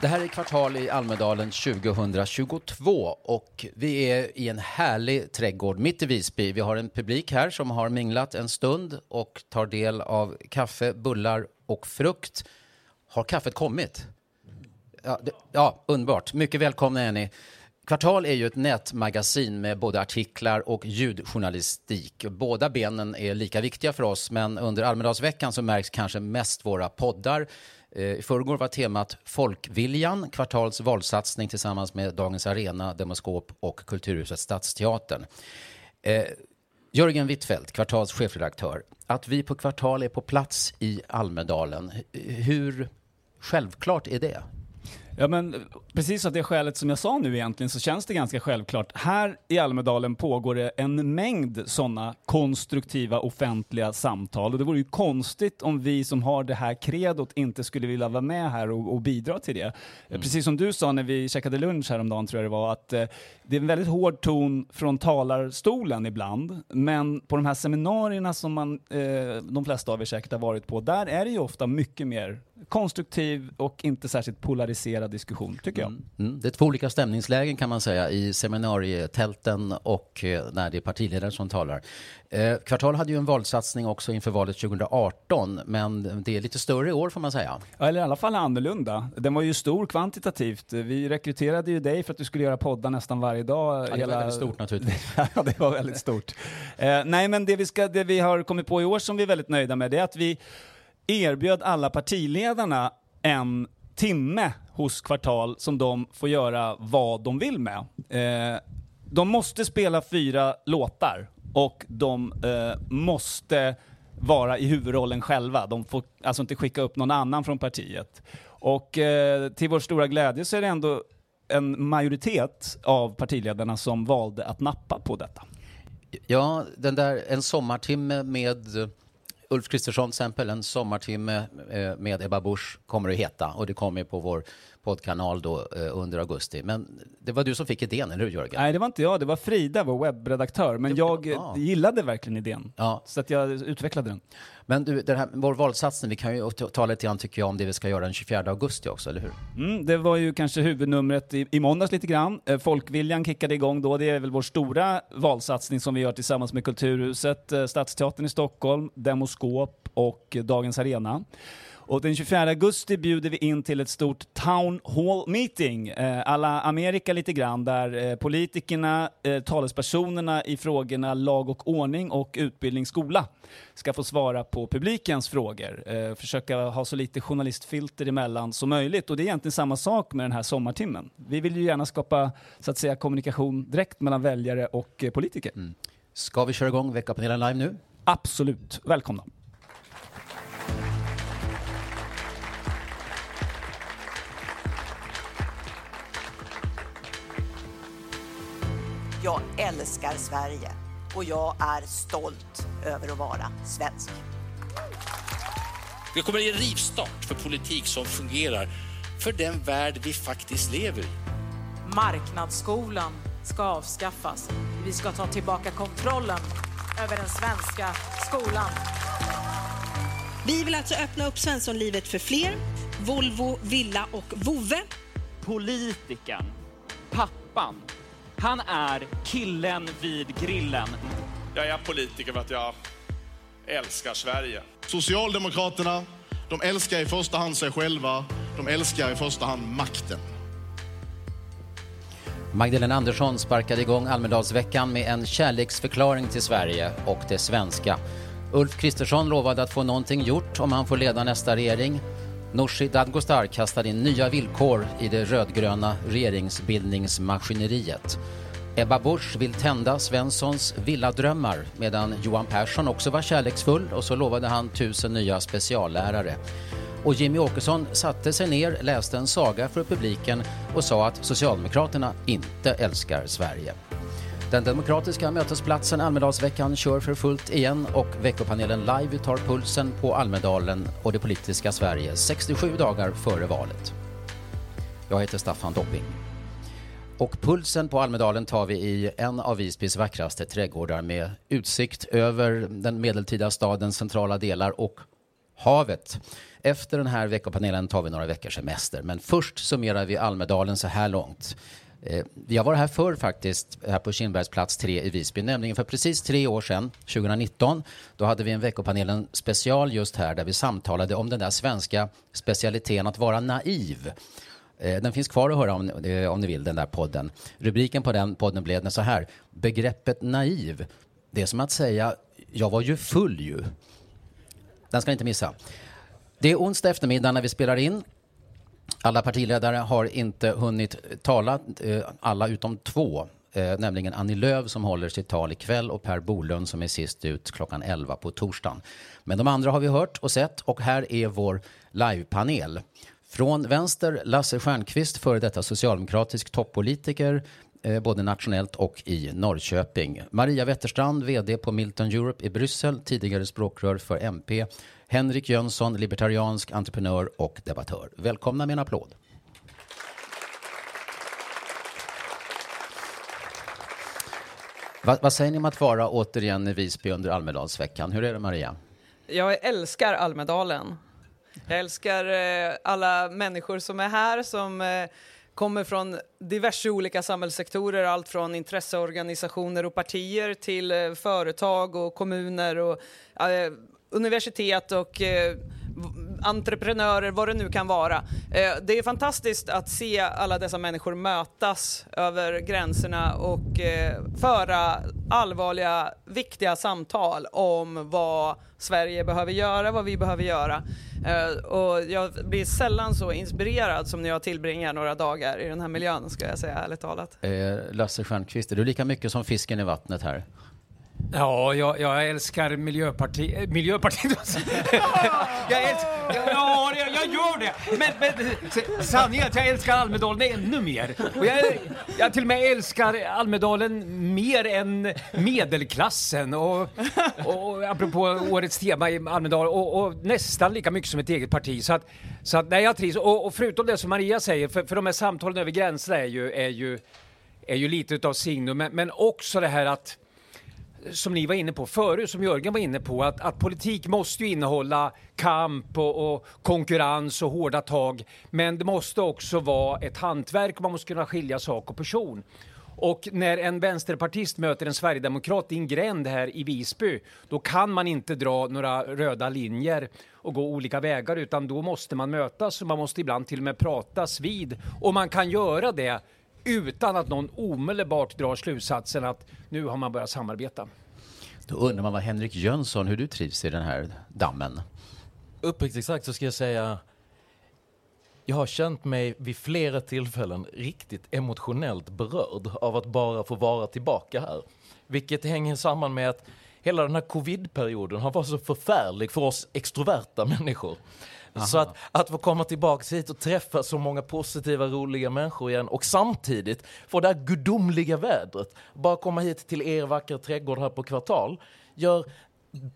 Det här är Kvartal i Almedalen 2022 och vi är i en härlig trädgård mitt i Visby. Vi har en publik här som har minglat en stund och tar del av kaffe, bullar och frukt. Har kaffet kommit? Ja, det, ja underbart. Mycket välkomna är ni. Kvartal är ju ett nätmagasin med både artiklar och ljudjournalistik. Båda benen är lika viktiga för oss, men under Almedalsveckan så märks kanske mest våra poddar. Eh, I förrgår var temat Folkviljan, Kvartals valsatsning tillsammans med Dagens Arena, Demoskop och Kulturhuset Stadsteatern. Eh, Jörgen Wittfeldt, Kvartals chefredaktör. Att vi på Kvartal är på plats i Almedalen, hur självklart är det? Ja men precis av det skälet som jag sa nu egentligen så känns det ganska självklart. Här i Almedalen pågår det en mängd sådana konstruktiva offentliga samtal och det vore ju konstigt om vi som har det här kredot inte skulle vilja vara med här och, och bidra till det. Mm. Precis som du sa när vi käkade lunch häromdagen tror jag det var att eh, det är en väldigt hård ton från talarstolen ibland men på de här seminarierna som man, eh, de flesta av er säkert har varit på, där är det ju ofta mycket mer konstruktiv och inte särskilt polariserad diskussion, tycker jag. Mm. Mm. Det är två olika stämningslägen kan man säga i seminarietälten och eh, när det är partiledare som talar. Eh, Kvartal hade ju en valsatsning också inför valet 2018, men det är lite större i år får man säga. Ja, eller i alla fall annorlunda. Den var ju stor kvantitativt. Vi rekryterade ju dig för att du skulle göra poddar nästan varje dag. Ja, det var väldigt stort naturligtvis. ja, det var väldigt stort. Eh, nej, men det vi, ska, det vi har kommit på i år som vi är väldigt nöjda med, det är att vi erbjöd alla partiledarna en timme hos Kvartal som de får göra vad de vill med. Eh, de måste spela fyra låtar och de eh, måste vara i huvudrollen själva. De får alltså inte skicka upp någon annan från partiet. Och eh, till vår stora glädje så är det ändå en majoritet av partiledarna som valde att nappa på detta. Ja, den där En sommartimme med Ulf Kristersson till exempel, en sommartimme eh, med Ebba Busch kommer att heta. Och det kommer på vår poddkanal då eh, under augusti. Men det var du som fick idén, eller hur Jörgen? Nej, det var inte jag, det var Frida, vår webbredaktör. Men jag ja. gillade verkligen idén, ja. så att jag utvecklade den. Men du, den här, vår valsatsning, vi kan ju tala lite grann tycker jag om det vi ska göra den 24 augusti också, eller hur? Mm, det var ju kanske huvudnumret i, i måndags lite grann. Eh, Folkviljan kickade igång då, det är väl vår stora valsatsning som vi gör tillsammans med Kulturhuset, eh, Stadsteatern i Stockholm, Demoskop och Dagens Arena. Och den 24 augusti bjuder vi in till ett stort Town Hall Meeting, eh, alla Amerika lite grann, där eh, politikerna, eh, talespersonerna i frågorna lag och ordning och utbildning, skola ska få svara på publikens frågor. Eh, försöka ha så lite journalistfilter emellan som möjligt. Och det är egentligen samma sak med den här sommartimmen. Vi vill ju gärna skapa så att säga kommunikation direkt mellan väljare och eh, politiker. Mm. Ska vi köra igång veckapanelen live nu? Absolut. Välkomna. Jag älskar Sverige och jag är stolt över att vara svensk. Det kommer att ge rivstart för politik som fungerar för den värld vi faktiskt lever i. Marknadsskolan ska avskaffas. Vi ska ta tillbaka kontrollen över den svenska skolan. Vi vill alltså öppna upp Svenssonlivet för fler. Volvo, villa och vovve. Politikern, pappan, han är killen vid grillen. Jag är politiker för att jag älskar Sverige. Socialdemokraterna, de älskar i första hand sig själva De älskar i första hand makten. Magdalena Andersson sparkade igång Almedalsveckan med en kärleksförklaring till Sverige och det svenska. Ulf Kristersson lovade att få någonting gjort om han får leda nästa regering. Nooshi Dadgostar kastade in nya villkor i det rödgröna regeringsbildningsmaskineriet. Ebba Busch vill tända Svenssons villadrömmar medan Johan Persson också var kärleksfull och så lovade han tusen nya speciallärare. Och Jimmy Åkesson satte sig ner, läste en saga för publiken och sa att Socialdemokraterna inte älskar Sverige. Den demokratiska mötesplatsen Almedalsveckan kör för fullt igen och veckopanelen live tar pulsen på Almedalen och det politiska Sverige 67 dagar före valet. Jag heter Staffan Dopping. Och pulsen på Almedalen tar vi i en av Visbys vackraste trädgårdar med utsikt över den medeltida stadens centrala delar och havet. Efter den här veckopanelen tar vi några veckors semester, men först summerar vi Almedalen så här långt. Eh, jag vi har varit här förr faktiskt, här på Kindbergsplats 3 i Visby, nämligen för precis tre år sedan, 2019. Då hade vi en veckopanelen special just här där vi samtalade om den där svenska specialiteten att vara naiv. Eh, den finns kvar att höra om, eh, om ni vill, den där podden. Rubriken på den podden blev så här, begreppet naiv, det är som att säga, jag var ju full ju. Den ska ni inte missa. Det är onsdag eftermiddag när vi spelar in. Alla partiledare har inte hunnit tala, eh, alla utom två, eh, nämligen Annie Lööf som håller sitt tal ikväll och Per Bolund som är sist ut klockan 11 på torsdagen. Men de andra har vi hört och sett och här är vår livepanel. Från vänster Lasse Stjernkvist, före detta socialdemokratisk toppolitiker, eh, både nationellt och i Norrköping. Maria Wetterstrand, VD på Milton Europe i Bryssel, tidigare språkrör för MP. Henrik Jönsson, libertariansk entreprenör och debattör. Välkomna med en applåd. Vad, vad säger ni om att vara återigen i Visby under Almedalsveckan? Hur är det Maria? Jag älskar Almedalen. Jag älskar eh, alla människor som är här som eh, kommer från diverse olika samhällssektorer, allt från intresseorganisationer och partier till eh, företag och kommuner och eh, universitet och eh, entreprenörer, vad det nu kan vara. Eh, det är fantastiskt att se alla dessa människor mötas över gränserna och eh, föra allvarliga, viktiga samtal om vad Sverige behöver göra, vad vi behöver göra. Eh, och jag blir sällan så inspirerad som när jag tillbringar några dagar i den här miljön, ska jag säga ärligt talat. Eh, Lasse Stjernkvist, är du lika mycket som fisken i vattnet här? Ja, jag, jag älskar eh, Miljöpartiet. Miljöpartiet? jag älskar, ja, jag, jag gör det! Men, men sanningen är att jag älskar Almedalen ännu mer. Och jag, jag till och med älskar Almedalen mer än medelklassen. Och, och apropå årets tema i Almedalen, och, och, nästan lika mycket som ett eget parti. Så att, så att nej, jag trivs. Och, och förutom det som Maria säger, för, för de här samtalen över gränserna är ju, är ju, är ju lite utav signum, men, men också det här att som ni var inne på förut, som Jörgen var inne på, att, att politik måste ju innehålla kamp och, och, konkurrens och hårda tag. Men det måste också vara ett hantverk och man måste kunna skilja sak och person. Och när en vänsterpartist möter en sverigedemokrat i en gränd här i Visby, då kan man inte dra några röda linjer och gå olika vägar, utan då måste man mötas och man måste ibland till och med pratas vid. Och man kan göra det utan att någon omedelbart drar slutsatsen att nu har man börjat samarbeta. Då undrar man vad Henrik Jönsson, hur du trivs i den här dammen? Uppriktigt sagt så ska jag säga jag har känt mig vid flera tillfällen riktigt emotionellt berörd av att bara få vara tillbaka här. Vilket hänger samman med att hela den här covid-perioden har varit så förfärlig för oss extroverta människor. Aha. Så att, att få komma tillbaka hit och träffa så många positiva, roliga människor igen och samtidigt få det här gudomliga vädret, bara komma hit till er vackra trädgård här på Kvartal, gör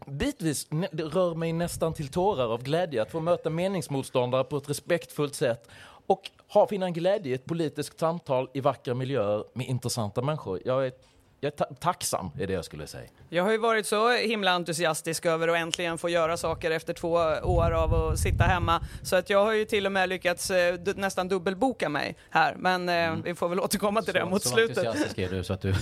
bitvis rör mig nästan till tårar av glädje att få möta meningsmotståndare på ett respektfullt sätt och ha, finna en glädje i ett politiskt samtal i vackra miljöer med intressanta människor. Jag är jag är ta tacksam, är det jag skulle säga. Jag har ju varit så himla entusiastisk över att äntligen få göra saker efter två år av att sitta hemma. Så att jag har ju till och med lyckats eh, nästan dubbelboka mig här. Men eh, Mm. vi får väl återkomma till det mot så slutet. entusiastisk är du så att du...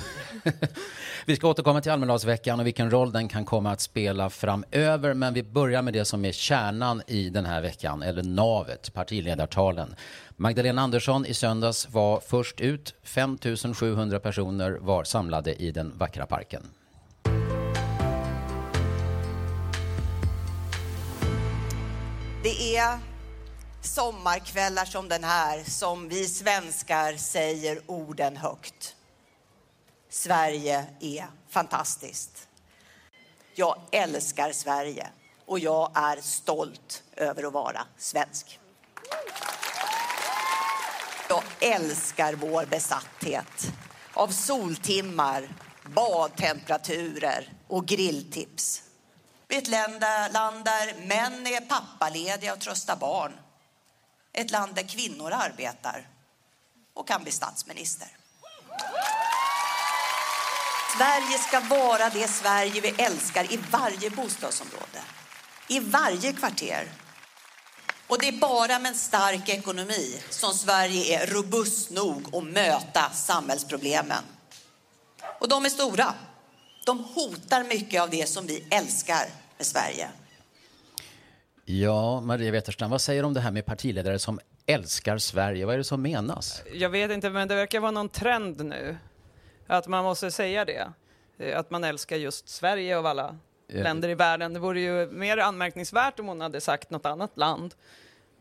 vi ska återkomma till Almedalsveckan och vilken roll den kan komma att spela framöver. Men vi börjar med det som är kärnan i den här veckan, eller navet, partiledartalen. Magdalena Andersson i söndags var först ut. 5 700 personer var samlade i den vackra parken. Det är sommarkvällar som den här som vi svenskar säger orden högt. Sverige är fantastiskt. Jag älskar Sverige och jag är stolt över att vara svensk. Jag älskar vår besatthet av soltimmar, badtemperaturer och grilltips. Vi är ett land där, land där män är pappalediga och tröstar barn. Ett land där kvinnor arbetar och kan bli statsminister. Sverige ska vara det Sverige vi älskar i varje bostadsområde, i varje kvarter. Och det är bara med en stark ekonomi som Sverige är robust nog att möta samhällsproblemen. Och de är stora. De hotar mycket av det som vi älskar med Sverige. Ja, Maria Wetterstrand, vad säger du om det här med partiledare som älskar Sverige? Vad är det som menas? Jag vet inte, men det verkar vara någon trend nu. Att man måste säga det. Att man älskar just Sverige av alla. Länder i världen. Det vore ju mer anmärkningsvärt om hon hade sagt något annat land.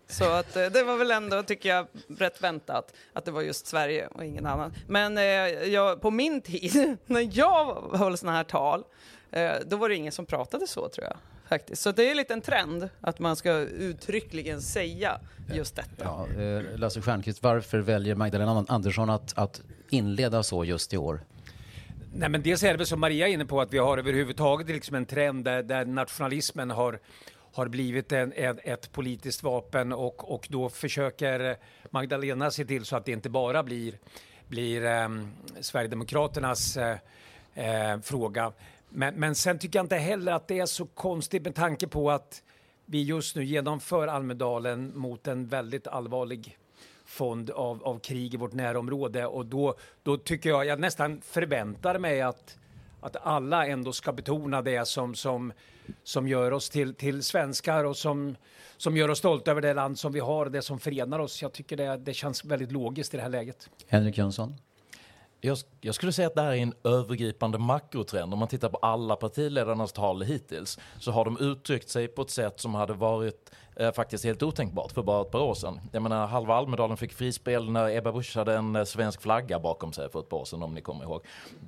Så att eh, det var väl ändå, tycker jag, rätt väntat att det var just Sverige och ingen annan. Men eh, jag, på min tid, när jag höll såna här tal, eh, då var det ingen som pratade så tror jag. Faktiskt. Så det är lite en trend att man ska uttryckligen säga just detta. Ja, eh, Lasse Stjernkvist, varför väljer Magdalena Andersson att, att inleda så just i år? Nej, men dels är det väl som Maria är inne på att vi har överhuvudtaget liksom en trend där, där nationalismen har, har blivit en, en, ett politiskt vapen och, och då försöker Magdalena se till så att det inte bara blir, blir eh, Sverigedemokraternas eh, eh, fråga. Men, men sen tycker jag inte heller att det är så konstigt med tanke på att vi just nu genomför Almedalen mot en väldigt allvarlig fond av, av krig i vårt närområde och då, då tycker jag, jag nästan förväntar mig att, att alla ändå ska betona det som, som, som gör oss till, till svenskar och som, som gör oss stolta över det land som vi har, det som förenar oss. Jag tycker det, det känns väldigt logiskt i det här läget. Henrik Jönsson? Jag, jag skulle säga att det här är en övergripande makrotrend. Om man tittar på alla partiledarnas tal hittills så har de uttryckt sig på ett sätt som hade varit eh, faktiskt helt otänkbart för bara ett par år sedan. Jag menar, halva Almedalen fick frispel när Ebba Busch hade en eh, svensk flagga bakom sig för ett par år sedan om ni kommer ihåg.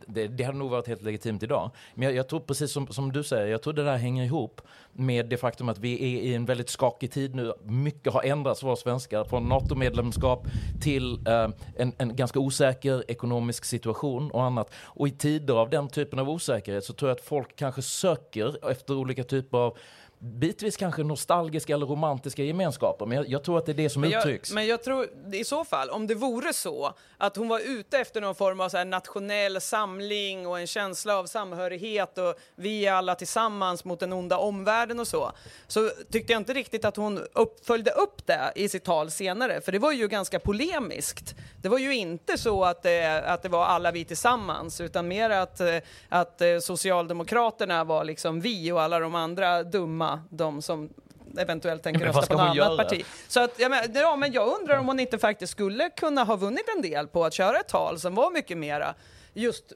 Det, det hade nog varit helt legitimt idag. Men jag, jag tror precis som, som du säger, jag tror det där hänger ihop med det faktum att vi är i en väldigt skakig tid nu. Mycket har ändrats för oss svenskar, från NATO-medlemskap till eh, en, en ganska osäker ekonomisk situation och annat. Och i tider av den typen av osäkerhet så tror jag att folk kanske söker efter olika typer av bitvis kanske nostalgiska eller romantiska gemenskaper. Men jag, jag tror att det är det som Men jag, uttrycks. men jag tror i så fall, om det vore så att hon var ute efter någon form av så nationell samling och en känsla av samhörighet och vi är alla tillsammans mot den onda omvärlden och så, så tyckte jag inte riktigt att hon upp, följde upp det i sitt tal senare, för det var ju ganska polemiskt. Det var ju inte så att det, att det var alla vi tillsammans, utan mer att, eh, att eh, Socialdemokraterna var liksom vi och alla de andra dumma, de som eventuellt tänker rösta på något annat göra? parti. Så att, ja, men, ja, men jag undrar om hon inte faktiskt skulle kunna ha vunnit en del på att köra ett tal som var mycket mera just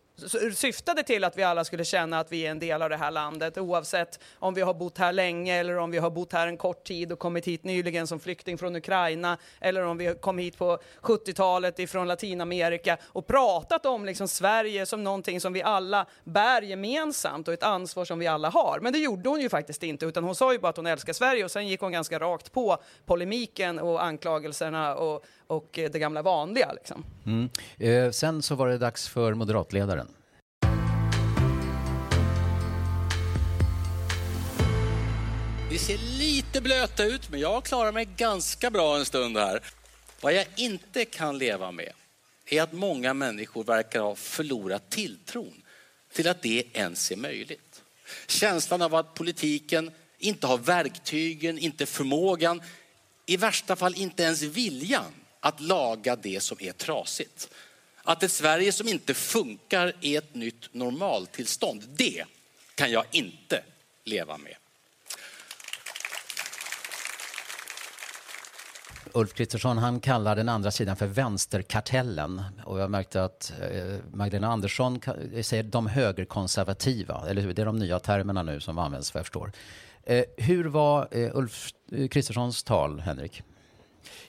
syftade till att vi alla skulle känna att vi är en del av det här landet oavsett om vi har bott här länge eller om vi har bott här en kort tid och kommit hit nyligen som flykting från Ukraina eller om vi kom hit på 70-talet ifrån Latinamerika och pratat om liksom Sverige som någonting som vi alla bär gemensamt och ett ansvar som vi alla har. Men det gjorde hon ju faktiskt inte utan hon sa ju bara att hon älskar Sverige och sen gick hon ganska rakt på polemiken och anklagelserna och, och det gamla vanliga. Liksom. Mm. Eh, sen så var det dags för moderatledaren. Vi ser lite blöta ut, men jag klarar mig ganska bra en stund här. Vad jag inte kan leva med är att många människor verkar ha förlorat tilltron till att det ens är möjligt. Känslan av att politiken inte har verktygen, inte förmågan, i värsta fall inte ens viljan att laga det som är trasigt. Att ett Sverige som inte funkar är ett nytt normaltillstånd. Det kan jag inte leva med. Ulf Kristersson han kallar den andra sidan för vänsterkartellen. Och jag märkte att eh, Magdalena Andersson säger de högerkonservativa. Eller hur? Det är de nya termerna nu som används vad jag förstår. Eh, hur var eh, Ulf Kristerssons tal, Henrik?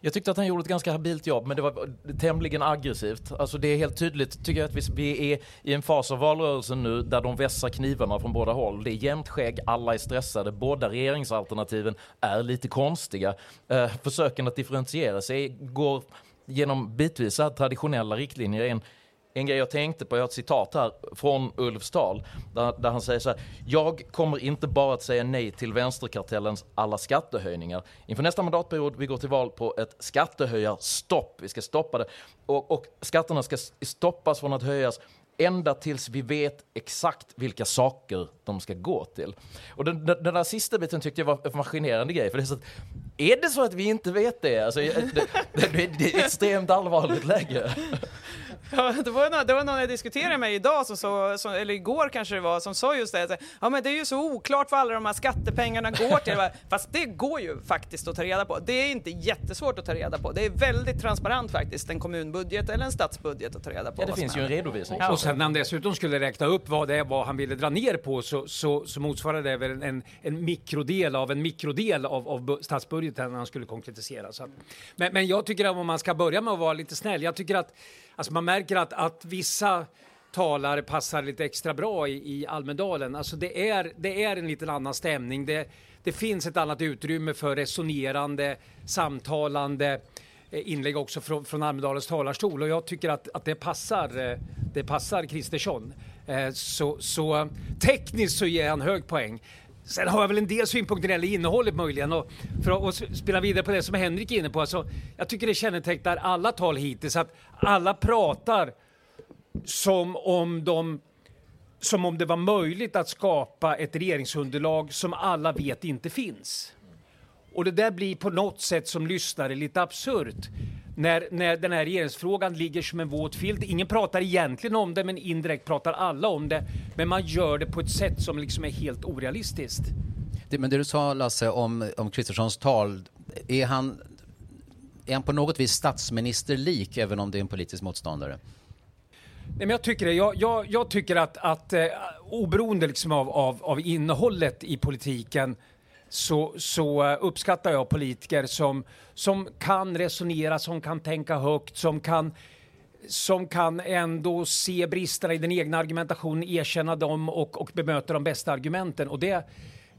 Jag tyckte att han gjorde ett ganska habilt jobb, men det var tämligen aggressivt. Alltså det är helt tydligt, tycker jag, att vi, vi är i en fas av valrörelsen nu där de vässar knivarna från båda håll. Det är jämnt skägg, alla är stressade, båda regeringsalternativen är lite konstiga. Eh, försöken att differentiera sig går genom bitvis traditionella riktlinjer. En, en grej jag tänkte på, jag har ett citat här från Ulfs tal, där, där han säger så här. Jag kommer inte bara att säga nej till vänsterkartellens alla skattehöjningar. Inför nästa mandatperiod, vi går till val på ett skattehöjarstopp. Vi ska stoppa det. Och, och skatterna ska stoppas från att höjas ända tills vi vet exakt vilka saker de ska gå till. Och den, den, den där sista biten tyckte jag var en fascinerande grej. För det är, så att, är det så att vi inte vet det? Alltså, det, det, det är ett extremt allvarligt läge. Ja, det, var någon, det var någon jag diskuterade med idag, som så, som, eller igår kanske det var, som sa just det. att, Ja, men det är ju så oklart vad alla de här skattepengarna går till. Fast det går ju faktiskt att ta reda på. Det är inte jättesvårt att ta reda på. Det är väldigt transparent faktiskt, en kommunbudget eller en statsbudget att ta reda på. Ja, det finns ju en redovisning. Ja. Och sen när han dessutom skulle räkna upp vad det var han ville dra ner på så, så, så motsvarar det väl en, en mikrodel av en mikrodel av, av bu- statsbudgeten när han skulle konkretisera. Så att, men, men jag tycker att om man ska börja med att vara lite snäll, jag tycker att alltså man märker att, att vissa talare passar lite extra bra i, i Almedalen. Alltså det är, det är en liten annan stämning. Det, det finns ett annat utrymme för resonerande, samtalande eh, inlägg också från, från Almedalens talarstol och jag tycker att, att det passar, eh, det passar Kristersson. Eh, så, så tekniskt så ger han hög poäng. Sen har jag väl en del synpunkter när det gäller innehållet möjligen och för att och spela vidare på det som Henrik är inne på. Alltså, jag tycker det kännetecknar alla tal hittills att alla pratar som om de som om det var möjligt att skapa ett regeringsunderlag som alla vet inte finns. Och det där blir på något sätt som lyssnare lite absurt. När, när den här regeringsfrågan ligger som en våt filt. Ingen pratar egentligen om det, men indirekt pratar alla om det. Men man gör det på ett sätt som liksom är helt orealistiskt. Det, men det du sa Lasse om, om Kristerssons tal, är han, är han på något vis statsministerlik även om det är en politisk motståndare? Nej, men jag tycker det. Jag, jag, jag tycker att, att eh, oberoende liksom av, av, av innehållet i politiken så, så eh, uppskattar jag politiker som, som kan resonera, som kan tänka högt, som kan som kan ändå se bristerna i den egna argumentationen, erkänna dem och, och bemöta de bästa argumenten. Och det,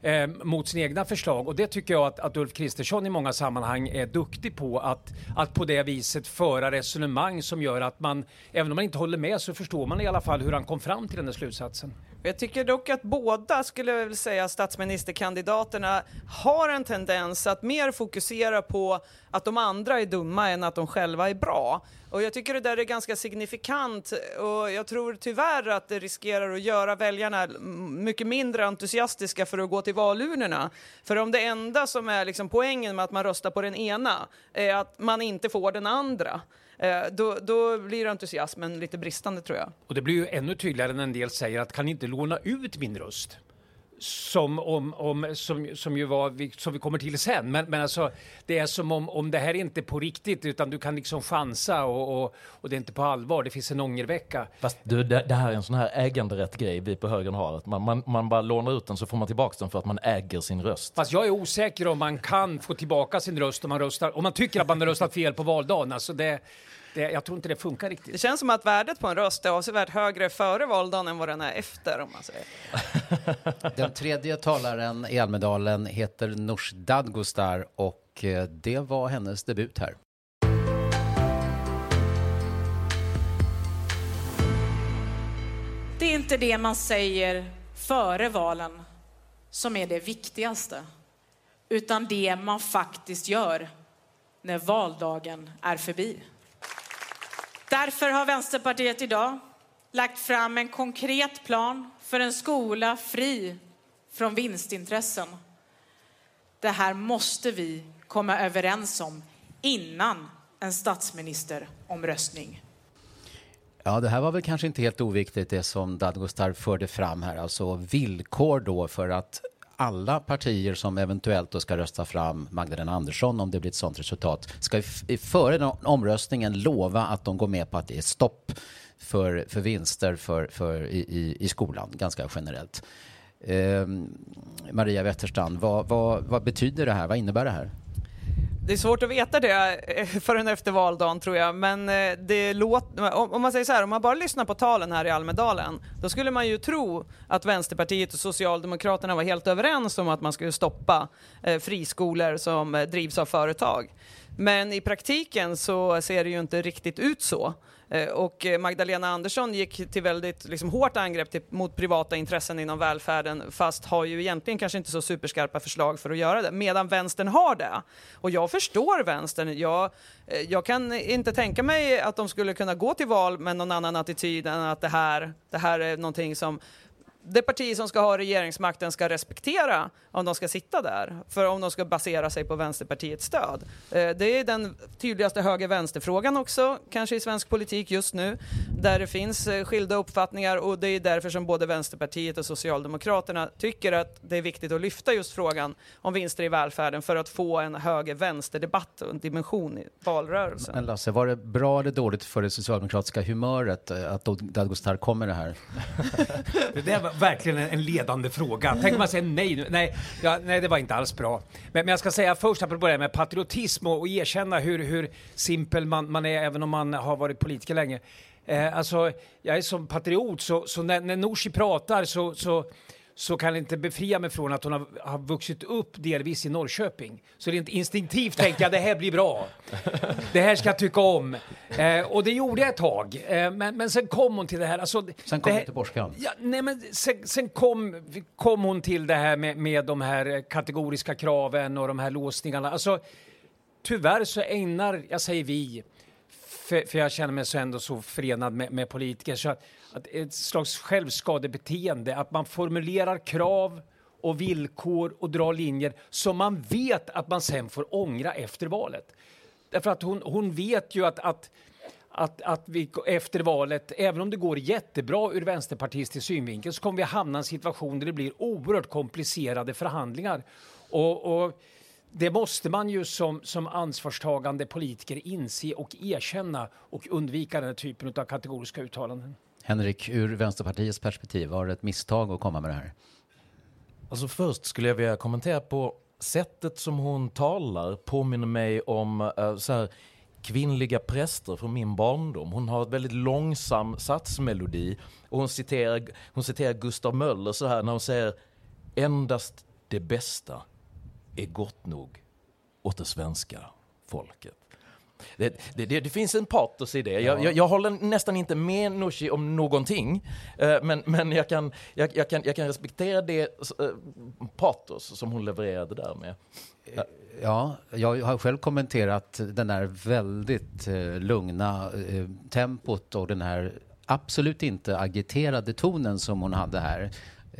eh, mot sina egna förslag. Och det tycker jag att, att Ulf Kristersson i många sammanhang är duktig på. Att, att på det viset föra resonemang som gör att man, även om man inte håller med, så förstår man i alla fall hur han kom fram till den där slutsatsen. Jag tycker dock att båda, skulle jag vilja säga, statsministerkandidaterna har en tendens att mer fokusera på att de andra är dumma än att de själva är bra. Och jag tycker det där är ganska signifikant och jag tror tyvärr att det riskerar att göra väljarna mycket mindre entusiastiska för att gå till valurnorna. För om det enda som är liksom poängen med att man röstar på den ena är att man inte får den andra, Eh, då, då blir entusiasmen lite bristande tror jag. Och det blir ju ännu tydligare när en del säger att kan ni inte låna ut min röst? Som, om, om, som, som ju var, vi- som vi kommer till sen. Men, men alltså, det är som om, om det här inte är på riktigt utan du kan liksom chansa och, och, och det är inte på allvar. Det finns en ångervecka. Fast du, det, det här är en sån här äganderätt-grej vi på högern har. Att man, man, man bara lånar ut den så får man tillbaka den för att man äger sin röst. Fast jag är osäker om man kan få tillbaka sin röst om man, röstar, om man tycker att man har röstat fel på valdagen. Alltså det, det, jag tror inte det funkar riktigt. Det känns som att värdet på en röst är avsevärt högre före valdagen än vad den är efter. Om man säger. Den tredje talaren i Almedalen heter Nooshi Dadgostar och eh, det var hennes debut här. Det är inte det man säger före valen som är det viktigaste, utan det man faktiskt gör när valdagen är förbi. Därför har Vänsterpartiet idag lagt fram en konkret plan för en skola fri från vinstintressen. Det här måste vi komma överens om innan en statsministeromröstning. Ja, det här var väl kanske inte helt oviktigt det som Dadgostar förde fram här, alltså villkor då för att alla partier som eventuellt då ska rösta fram Magdalena Andersson om det blir ett sådant resultat ska före omröstningen lova att de går med på att det är stopp för, för vinster för, för i, i, i skolan, ganska generellt. Eh, Maria Wetterstrand, vad, vad, vad betyder det här? Vad innebär det här? Det är svårt att veta det eh, förrän efter valdagen tror jag, men eh, det låter, om man säger så här, om man bara lyssnar på talen här i Almedalen, då skulle man ju tro att Vänsterpartiet och Socialdemokraterna var helt överens om att man skulle stoppa eh, friskolor som drivs av företag. Men i praktiken så ser det ju inte riktigt ut så. Eh, och eh, Magdalena Andersson gick till väldigt liksom, hårt angrepp till, mot privata intressen inom välfärden fast har ju egentligen kanske inte så superskarpa förslag för att göra det, medan vänstern har det. Och jag förstår vänstern. Jag, eh, jag kan inte tänka mig att de skulle kunna gå till val med någon annan attityd än att det här, det här är någonting som det parti som ska ha regeringsmakten ska respektera om de ska sitta där, för om de ska basera sig på Vänsterpartiets stöd. Eh, det är den tydligaste höger-vänster-frågan också, kanske i svensk politik just nu, där det finns eh, skilda uppfattningar och det är därför som både Vänsterpartiet och Socialdemokraterna tycker att det är viktigt att lyfta just frågan om vinster i välfärden för att få en höger-vänster-debatt och en dimension i valrörelsen. Men Lasse, var det bra eller dåligt för det socialdemokratiska humöret eh, att Dadgostar kom med det här? det verkligen en ledande fråga. Tänk om man säger nej nu. Nej, ja, nej, det var inte alls bra. Men, men jag ska säga först, apropå det här med patriotism och, och erkänna hur, hur simpel man, man är, även om man har varit politiker länge. Eh, alltså, jag är som patriot, så, så när, när Nooshi pratar så, så så kan jag inte befria mig från att hon har, har vuxit upp delvis i Norrköping. Så rent instinktivt tänkte jag det här blir bra. Det här ska jag tycka om. Eh, och det gjorde jag ett tag. Eh, men, men sen kom hon till det här. Alltså, sen kom hon till Borskan? Ja, nej, men sen, sen, kom, kom hon till det här med, med de här kategoriska kraven och de här låsningarna. Alltså, tyvärr så ägnar, jag säger vi, för, för jag känner mig så ändå så förenad med, med politiker, så att att ett slags självskadebeteende, att man formulerar krav och villkor och drar linjer som man vet att man sen får ångra efter valet. Därför att hon, hon vet ju att, att att, att vi efter valet, även om det går jättebra ur vänsterpartistisk synvinkel, så kommer vi hamna i en situation där det blir oerhört komplicerade förhandlingar. Och, och det måste man ju som, som ansvarstagande politiker inse och erkänna och undvika den här typen av kategoriska uttalanden. Henrik, ur Vänsterpartiets perspektiv, var det ett misstag att komma med det här? Alltså först skulle jag vilja kommentera på sättet som hon talar påminner mig om uh, så här, kvinnliga präster från min barndom. Hon har ett väldigt långsam satsmelodi och hon citerar, hon citerar Gustav Möller så här när hon säger endast det bästa är gott nog åt det svenska folket. Det, det, det, det, finns en patos i det. Jag, ja. jag, jag, håller nästan inte med Nooshi om någonting. Uh, men men jag, kan, jag, kan, jag kan respektera det uh, patos som hon levererade där med. Uh. Ja, jag har själv kommenterat den här väldigt lugna tempot och den här absolut inte agiterade tonen som hon hade här.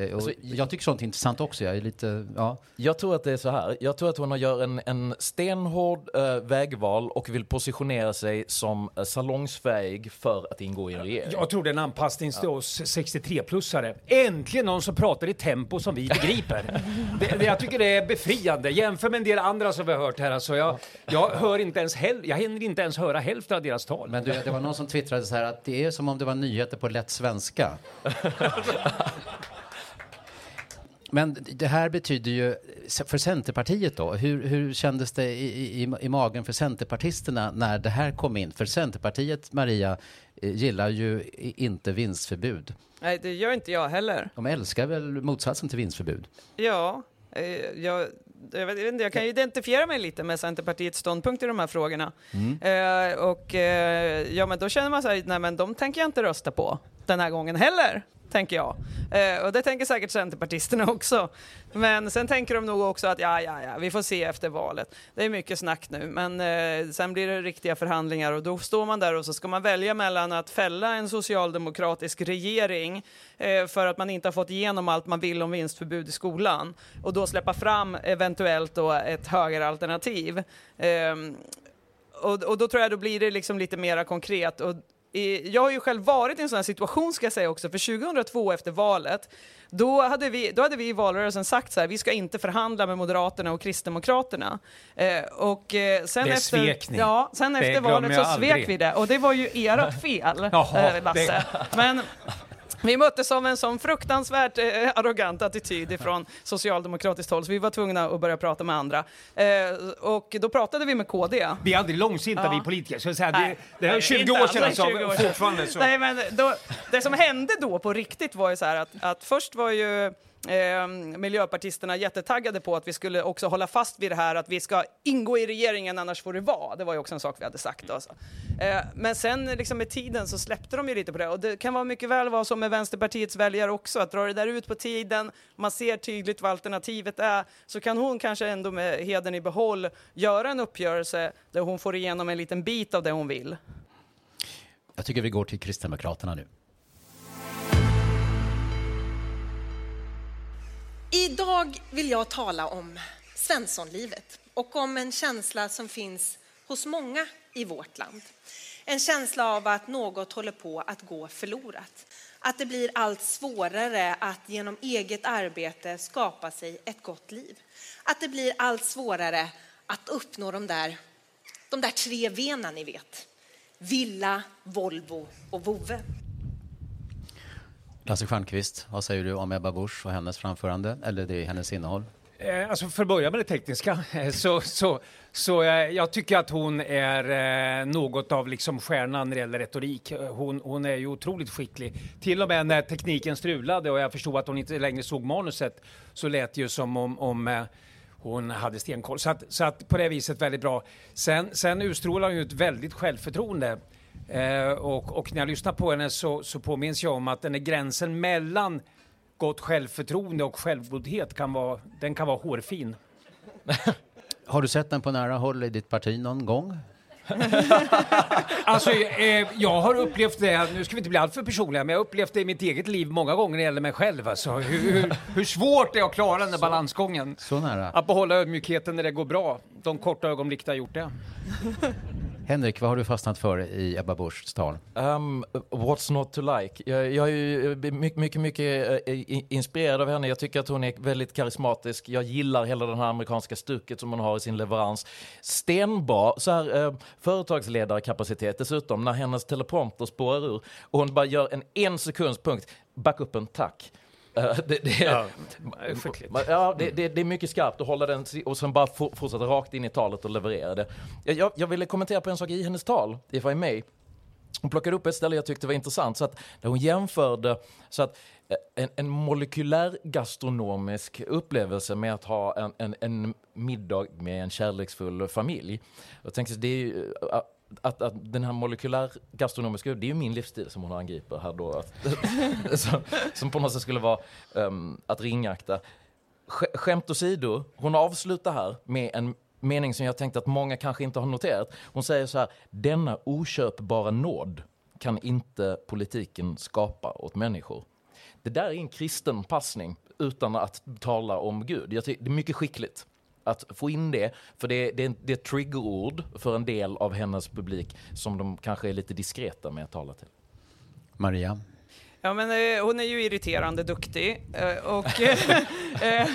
Eh, alltså, jag tycker sånt är intressant också. Jag, är lite, ja. jag tror att det är så här. Jag tror att hon gör en, en stenhård äh, vägval och vill positionera sig som äh, salongsfähig för att ingå i en regering. Jag tror det är en anpassning till oss 63-plussare. Äntligen någon som pratar i tempo som vi begriper. det, det, jag tycker det är befriande. Jämför med en del andra som vi har hört här. Alltså jag, jag, hör inte ens häl- jag hinner inte ens höra hälften av deras tal. Men du, det var någon som twittrade så här att det är som om det var nyheter på lätt svenska. Men det här betyder ju, för Centerpartiet då, hur, hur kändes det i, i, i magen för Centerpartisterna när det här kom in? För Centerpartiet, Maria, eh, gillar ju inte vinstförbud. Nej, det gör inte jag heller. De älskar väl motsatsen till vinstförbud? Ja, eh, jag, jag, vet, inte, jag kan identifiera mig lite med Centerpartiets ståndpunkt i de här frågorna. Mm. Eh, och eh, ja, men då känner man så här, nej men de tänker jag inte rösta på den här gången heller tänker jag. Eh, och det tänker säkert Centerpartisterna också. Men sen tänker de nog också att ja, ja, ja, vi får se efter valet. Det är mycket snack nu, men eh, sen blir det riktiga förhandlingar och då står man där och så ska man välja mellan att fälla en socialdemokratisk regering eh, för att man inte har fått igenom allt man vill om vinstförbud i skolan och då släppa fram eventuellt då ett högeralternativ. Eh, och, och då tror jag då blir det liksom lite mera konkret. Och jag har ju själv varit i en sån här situation ska jag säga också, för 2002 efter valet, då hade vi, då hade vi i valrörelsen sagt så här, vi ska inte förhandla med Moderaterna och Kristdemokraterna. Eh, och eh, sen Det efter, svek ni. Ja, sen Det efter valet så aldrig. svek vi det, och det var ju ert fel, Jaha, eh, Lasse. det- Men vi möttes av en sån fruktansvärt eh, arrogant attityd ifrån socialdemokratiskt håll, så vi var tvungna att börja prata med andra. Eh, och då pratade vi med KD. Vi är aldrig långsinta Ja. vi politiker. Så att säga, det, det är nej, 20 inte år sedan, alltså, 20 år sedan. fortfarande så. Nej, men då, det som hände då på riktigt var ju så här att, att först var ju eh, miljöpartisterna jättetaggade på att vi skulle också hålla fast vid det här att vi ska ingå i regeringen annars får det vara. Det var ju också en sak vi hade sagt. Alltså. Eh, men sen liksom med tiden så släppte de ju lite på det och det kan vara mycket väl vara så med Vänsterpartiets väljare också att dra det där ut på tiden, man ser tydligt vad alternativet är så kan hon kanske ändå med heden i behåll göra en uppgörelse där hon får igenom en liten bit av det hon vill. Jag tycker vi går till Kristdemokraterna nu. Idag vill jag tala om Svenssonlivet och om en känsla som finns hos många i vårt land. En känsla av att något håller på att gå förlorat. Att det blir allt svårare att genom eget arbete skapa sig ett gott liv. Att det blir allt svårare att uppnå de där, de där tre vena ni vet. Villa, Volvo och vovve. Lasse Stjernkvist, vad säger du om Ebba Busch och hennes framförande, eller det är hennes innehåll? Eh, alltså för att börja med det tekniska, eh, så, så, så eh, jag tycker att hon är något av liksom stjärnan när det gäller retorik. Hon, hon är ju otroligt skicklig. Till och med när tekniken strulade och jag förstod att hon inte längre såg manuset så lät det ju som om, om hon hade stenkoll. Så att, så att på det viset väldigt bra. Sen, sen utstrålar hon ju ett väldigt självförtroende. Eh, och, och när jag lyssnar på henne så, så påminns jag om att den är gränsen mellan gott självförtroende och självgodhet kan vara, den kan vara hårfin. Har du sett den på nära håll i ditt parti någon gång? Alltså, eh, jag har upplevt det, nu ska vi inte bli alltför personliga, men jag har upplevt det i mitt eget liv många gånger när det gäller mig själv. Alltså, hur, hur, hur svårt det är att klara den där balansgången. Så nära. Att behålla ödmjukheten när det går bra. De korta ögonblick jag har gjort det. Henrik, vad har du fastnat för i Ebba Buschs tal? Um, what's not to like? Jag, jag är ju eh, mycket, mycket, eh, mycket inspirerad av henne. Jag tycker att hon är väldigt karismatisk. Jag gillar hela det här amerikanska stuket som hon har i sin leverans. Stenbra så här, eh, företagsledarkapacitet dessutom när hennes teleprompter spårar ur och hon bara gör en en sekunds punkt. Back tack. Det, det, Ja, skickligt. Ja, det, det, det är mycket skarpt att hålla den och sen bara for, fortsätta rakt in i talet och leverera det. Jag, jag, jag ville kommentera på en sak i hennes tal, if I may. Hon plockade upp ett ställe jag tyckte var intressant, så att där hon jämförde så att eh, en, en molekylär gastronomisk upplevelse med att ha en, en, en middag med en kärleksfull familj. Jag tänkte, det är ju, eh, att, att den här molekylär gastronomiska, det är ju min livsstil som hon angriper här då. Att, som, som på något sätt skulle vara um, att ringakta. Sk- Skämt åsido, hon avslutar här med en mening som jag tänkte att många kanske inte har noterat. Hon säger så här, denna oköpbara nåd kan inte politiken skapa åt människor. Det där är en kristen passning utan att tala om Gud. Jag tycker det är mycket skickligt att få in det, för det, det, är- det är ett triggerord för en del av hennes publik som de kanske är lite diskreta med att tala till. Maria? Ja, men eh, hon är ju irriterande duktig. Eh, och, eh,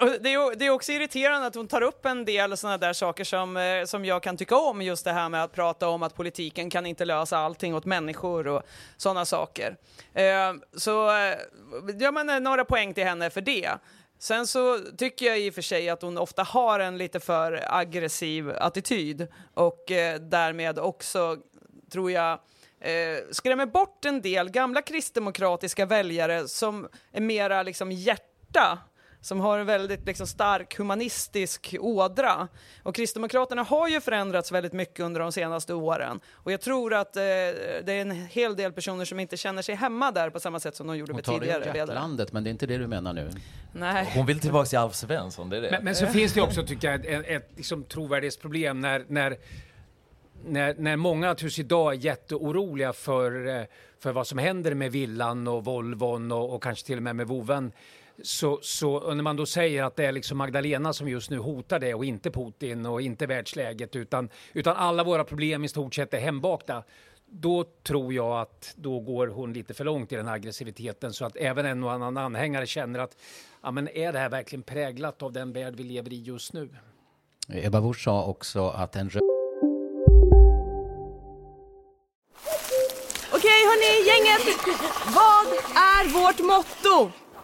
och det, är, det är också irriterande att hon tar upp en del sådana där saker som, eh, som jag kan tycka om. Just det här med att prata om att politiken kan inte lösa allting åt människor och sådana saker. Eh, så eh, ja, men, eh, några poäng till henne för det. Sen så tycker jag i och för sig att hon ofta har en lite för aggressiv attityd och eh, därmed också, tror jag, eh, skrämmer bort en del gamla kristdemokratiska väljare som är mera liksom hjärta som har en väldigt liksom, stark humanistisk ådra. Och Kristdemokraterna har ju förändrats väldigt mycket under de senaste åren. Och jag tror att eh, det är en hel del personer som inte känner sig hemma där på samma sätt som de gjorde Hon med tar tidigare ledare. hjärtlandet, men det är inte det du menar nu. Nej. Hon vill tillbaka till Alf Svensson, det är det. Men, men så finns det också, tycker jag, ett, ett liksom, trovärdighetsproblem när, när, när, när många naturligtvis idag är jätteoroliga för, eh, för vad som händer med villan och Volvon och, och kanske till och med med voven. Så, så när man då säger att det är liksom Magdalena som just nu hotar det och inte Putin och inte världsläget utan, utan alla våra problem i stort sett är hembakta. Då tror jag att då går hon lite för långt i den här aggressiviteten så att även en och annan anhängare känner att ja, men är det här verkligen präglat av den värld vi lever i just nu? Ebba Busch sa också att en Okej hörni, gänget! Vad är vårt motto?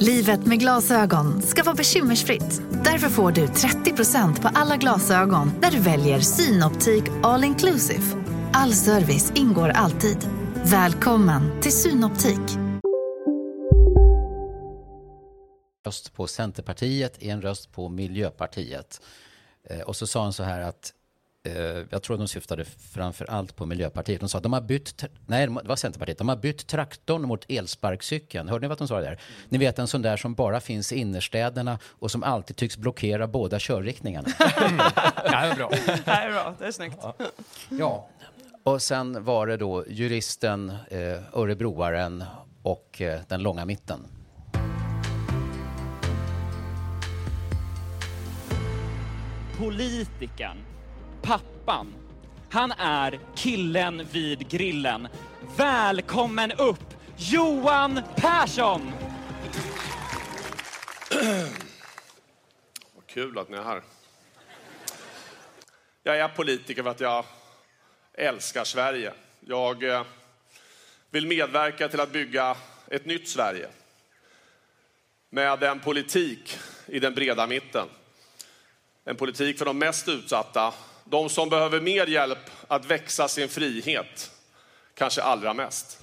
Livet med glasögon ska vara bekymmersfritt. Därför får du 30% på alla glasögon när du väljer Synoptik All Inclusive. All service ingår alltid. Välkommen till Synoptik. röst på Centerpartiet, är en röst på Miljöpartiet. Eh, och så sa han så här att jag tror de syftade framför allt på Miljöpartiet. De sa att de har bytt, nej det var Centerpartiet, de har bytt traktorn mot elsparkcykeln. Hörde ni vad de sa där? Ni vet en sån där som bara finns i innerstäderna och som alltid tycks blockera båda körriktningarna. Det är bra. Det här är bra, det är snyggt. Ja. Och sen var det då juristen, eh, örebroaren och eh, den långa mitten. Politikern, pappan, han är killen vid grillen. Välkommen upp, Johan Persson! Vad kul att ni är här. Jag är politiker för att jag älskar Sverige. Jag eh, vill medverka till att bygga ett nytt Sverige med en politik i den breda mitten. En politik för de mest utsatta, de som behöver mer hjälp att växa sin frihet, kanske allra mest.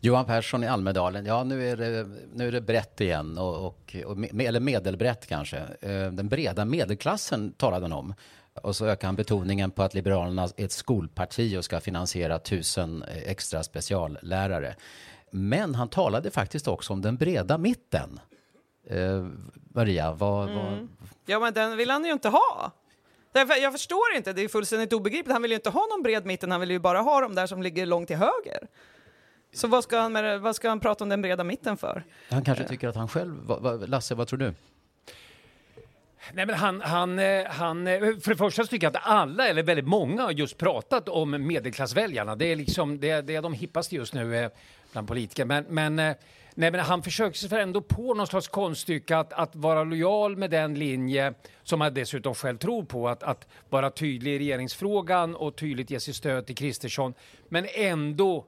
Johan Persson i Almedalen, ja nu är det, nu är det brett igen, och, och, och, eller medelbrett kanske. Eh, Den breda medelklassen talade han om. Och så ökar han betoningen på att Liberalerna är ett skolparti och ska finansiera tusen eh, extra speciallärare. Men han talade faktiskt också om den breda mitten. Eh, Maria, vad, vad, Mm. Ja, men den vill han ju inte ha. Jag förstår inte, det är fullständigt obegripligt. Han vill ju inte ha någon bred mitten, han vill ju bara ha de där som ligger långt till höger. Så vad ska han, med, vad ska han prata om den breda mitten för? han kanske tycker att han själv... vad- vad- Lasse, vad tror du? Nej, men han, han, eh, han, eh, för det första så tycker jag att alla, eller väldigt många, har just pratat om medelklassväljarna. Det är liksom det, det är de hippaste just nu eh, bland politiker. Men, men, eh, nej, men han försöker sig för ändå på någon slags konststycke att, att vara lojal med den linje som han dessutom själv tror på. Att, att vara tydlig i regeringsfrågan och tydligt ge sitt stöd till Kristersson. Men ändå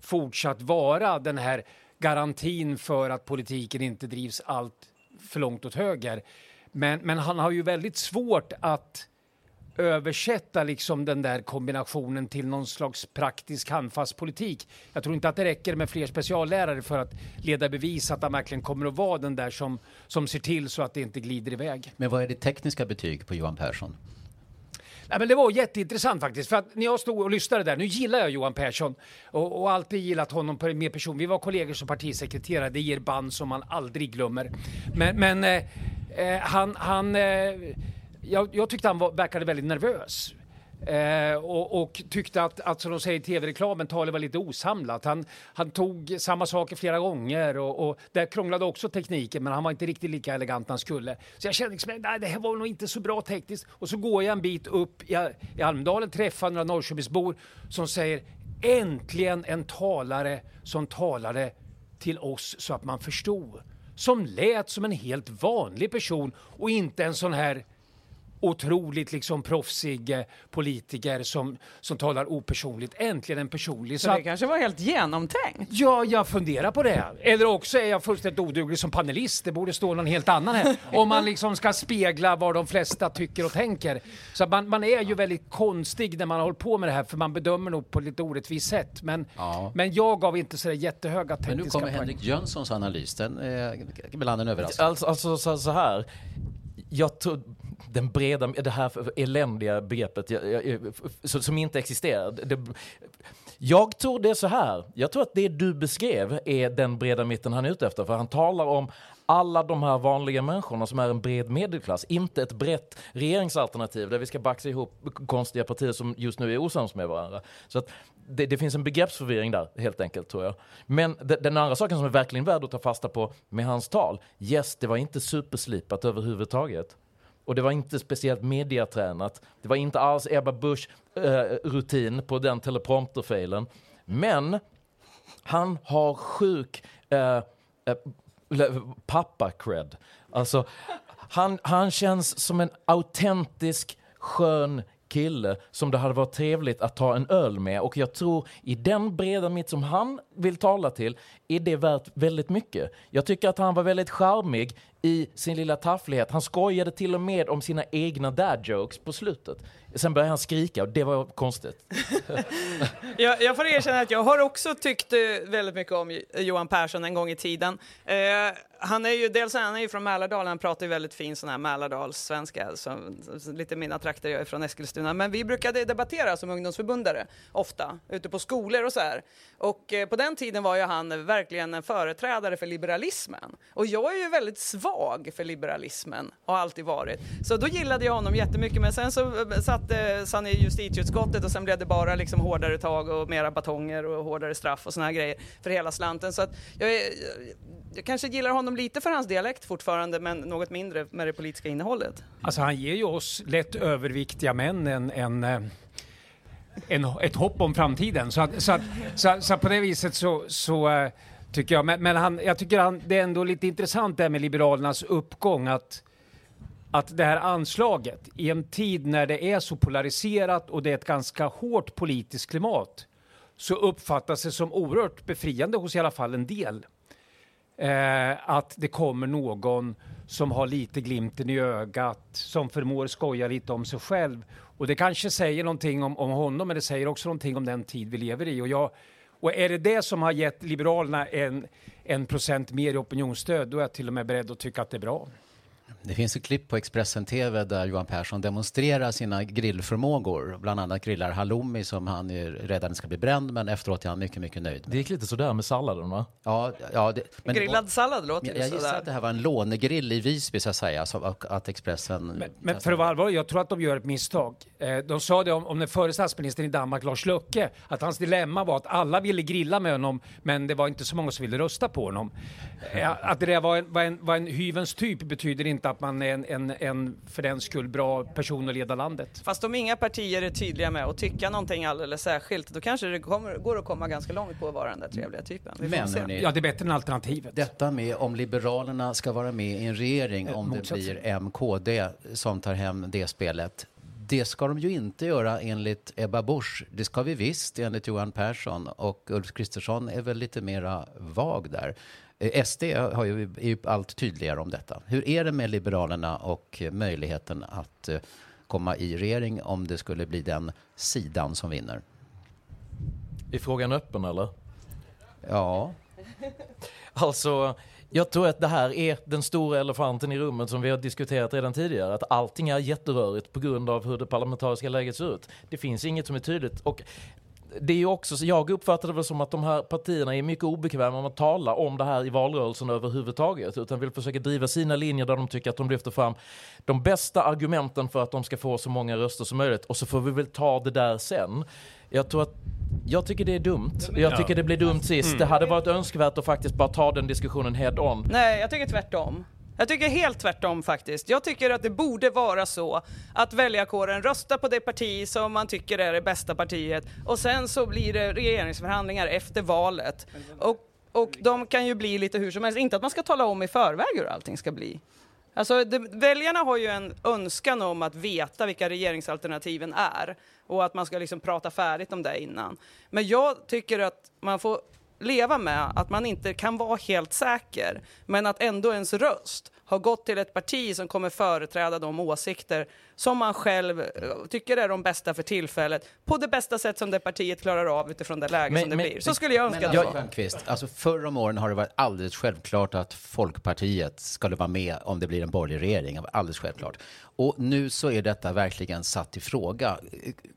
fortsatt vara den här garantin för att politiken inte drivs allt för långt åt höger. Men, men han har ju väldigt svårt att översätta liksom den där kombinationen till någon slags praktisk handfast politik. Jag tror inte att det räcker med fler speciallärare för att leda bevis att han verkligen kommer att vara den där som, som ser till så att det inte glider iväg. Men vad är ditt tekniska betyg på Johan Persson? Nej, men det var jätteintressant faktiskt. För att när jag stod och lyssnade där, nu gillar jag Johan Persson och, och alltid gillat honom mer person. Vi var kollegor som partisekreterare, det ger band som man aldrig glömmer. Men, men eh, eh, han, han eh, jag, jag tyckte han var, verkade väldigt nervös. Eh, och, och tyckte att, att, som de säger i tv-reklamen, talet var lite osamlat. Han, han tog samma saker flera gånger och, och där krånglade också tekniken, men han var inte riktigt lika elegant han skulle. Så jag kände liksom, nej, det här var nog inte så bra tekniskt. Och så går jag en bit upp i, i Almedalen, träffar några Norrköpingsbor som säger äntligen en talare som talade till oss så att man förstod. Som lät som en helt vanlig person och inte en sån här otroligt liksom proffsig eh, politiker som, som talar opersonligt. Äntligen en personlig. Så, det kanske var helt genomtänkt? Ja, jag funderar på det. Eller också är jag fullständigt oduglig som panelist. Det borde stå någon helt annan här. Om man liksom ska spegla vad de flesta tycker och tänker. Så man, man är ju väldigt konstig när man har hållit på med det här för man bedömer nog på ett lite orättvist sätt. Men, Ja. men jag gav inte så där jättehöga Men nu tekniska kommer poäng. Henrik Jönssons analys. Den är ibland en överraskning. Alltså, alltså så, så här. Jag tror den breda, det här eländiga begreppet jag, jag, som inte existerar. Det, jag tror det är så här. Jag tror att det du beskrev är den breda mitten han är ute efter. För han talar om alla de här vanliga människorna som är en bred medelklass. Inte ett brett regeringsalternativ där vi ska baxa ihop konstiga partier som just nu är osams med varandra. Så att det, det finns en begreppsförvirring där helt enkelt tror jag. Men de, den andra saken som är verkligen värd att ta fasta på med hans tal. Yes, det var inte superslipat överhuvudtaget. Och det var inte speciellt mediatränat. Det var inte alls Ebba Busch eh, rutin på den teleprompterfejlen. Men han har sjuk eh, eh pappa-cred. Alltså, han, han känns som en autentisk, skön kille som det hade varit trevligt att ta en öl med. Och jag tror i den breda mitt som han vill tala till är det värt väldigt mycket. Jag tycker att han var väldigt charmig i sin lilla tafflighet. Han skojade till och med om sina egna dad jokes på slutet. Sen började han skrika och det var konstigt. Jag, jag får erkänna att jag har också tyckt eh, väldigt mycket om Johan Persson en gång i tiden. Eh, han är ju dels han är ju från Mälardalen, han pratar ju väldigt fin sån här Mälardalssvenska, som, lite mina trakter, jag är från Eskilstuna. Men vi brukade debattera som ungdomsförbundare, ofta, ute på skolor och så här. Och eh, på den tiden var ju han verkligen en företrädare för liberalismen. Och jag är ju väldigt svag för liberalismen, och har alltid varit. Så då gillade jag honom jättemycket, men sen så eh, satt han i justitieutskottet och sen blev det bara liksom hårdare tag och mera batonger och hårdare straff och såna här grejer för hela slanten. Så att jag, jag, jag kanske gillar honom lite för hans dialekt fortfarande, men något mindre med det politiska innehållet. Alltså han ger ju oss lätt överviktiga män en, en, eh, en, ett hopp om framtiden. Så, att, så, att, så, så på det viset så, så eh, tycker jag, men, men han, jag tycker han, det är ändå lite intressant det här med Liberalernas uppgång att att det här anslaget i en tid när det är så polariserat och det är ett ganska hårt politiskt klimat så uppfattas det som oerhört befriande hos i alla fall en del. Eh, att det kommer någon som har lite glimten i ögat, som förmår skoja lite om sig själv. Och det kanske säger någonting om, om honom, men det säger också någonting om den tid vi lever i. Och, jag, och är det det som har gett Liberalerna en, en procent mer i opinionsstöd, då är jag till och med beredd att tycka att det är bra. Det finns ett klipp på Expressen TV där Johan Persson demonstrerar sina grillförmågor. Bland annat grillar halloumi som han är den ska bli bränd, men efteråt är han mycket, mycket nöjd. Det gick lite sådär med salladen va? Ja, ja det, men Grillad sallad låter jag, ju jag gissar sådär. att det här var en lånegrill i Visby så att säga, så att- Expressen... Men, men för att vara allvarlig, jag tror att de gör ett misstag. Eh, de sa det om, om den förre statsministern i Danmark, Lars Løkke, att hans dilemma var att alla ville grilla med honom, men det var inte så många som ville rösta på honom. Eh, att det där var en, var en, var en hyvens typ betyder inte att man är en, en, en för den skull bra person att leda landet. Fast om inga partier är tydliga med att tycka någonting alldeles särskilt, då kanske det kommer, går att komma ganska långt på att vara den där trevliga typen. Vi Men hörni, Ja, det är bättre än alternativet. Detta med om Liberalerna ska vara med i en regering Eh, om det motsatsen. blir MKD som tar hem det spelet. Det ska de ju inte göra enligt Ebba Busch. Det ska vi visst enligt Johan Persson och Ulf Kristersson är väl lite mera vag där. Eh, SD har ju, är ju allt tydligare om detta. Hur är det med Liberalerna och möjligheten att eh, komma i regering om det skulle bli den sidan som vinner? Är frågan öppen eller? Ja. Alltså, jag tror att det här är den stora elefanten i rummet som vi har diskuterat redan tidigare. Att allting är jätterörigt på grund av hur det parlamentariska läget ser ut. Det finns inget som är tydligt. Och det är ju också, så jag uppfattar det väl som att de här partierna är mycket obekväma med att tala om det här i valrörelsen överhuvudtaget. Utan vill försöka driva sina linjer där de tycker att de lyfter fram de bästa argumenten för att de ska få så många röster som möjligt. Och så får vi väl ta det där sen. Jag tror att jag tycker det är dumt. Jag tycker det blir dumt sist. Mm. Det hade varit önskvärt att faktiskt bara ta den diskussionen head on. Nej, jag tycker tvärtom. Jag tycker helt tvärtom faktiskt. Jag tycker att det borde vara så att väljarkåren röstar på det parti som man tycker är det bästa partiet och sen så blir det regeringsförhandlingar efter valet. Och, och de kan ju bli lite hur som helst. Inte att man ska tala om i förväg hur allting ska bli. Alltså, det, väljarna har ju en önskan om att veta vilka regeringsalternativen är och att man ska liksom prata färdigt om det innan. Men jag tycker att man får leva med att man inte kan vara helt säker, men att ändå ens röst har gått till ett parti som kommer företräda de åsikter som man själv eh, tycker är de bästa för tillfället, på det bästa sätt som det partiet klarar av utifrån det läge som det blir. Så skulle jag önska men att det alltså, alltså förr om åren har det varit alldeles självklart att Folkpartiet skulle vara med om det blir en borgerlig regering. Alldeles självklart. Och nu så är detta verkligen satt i fråga.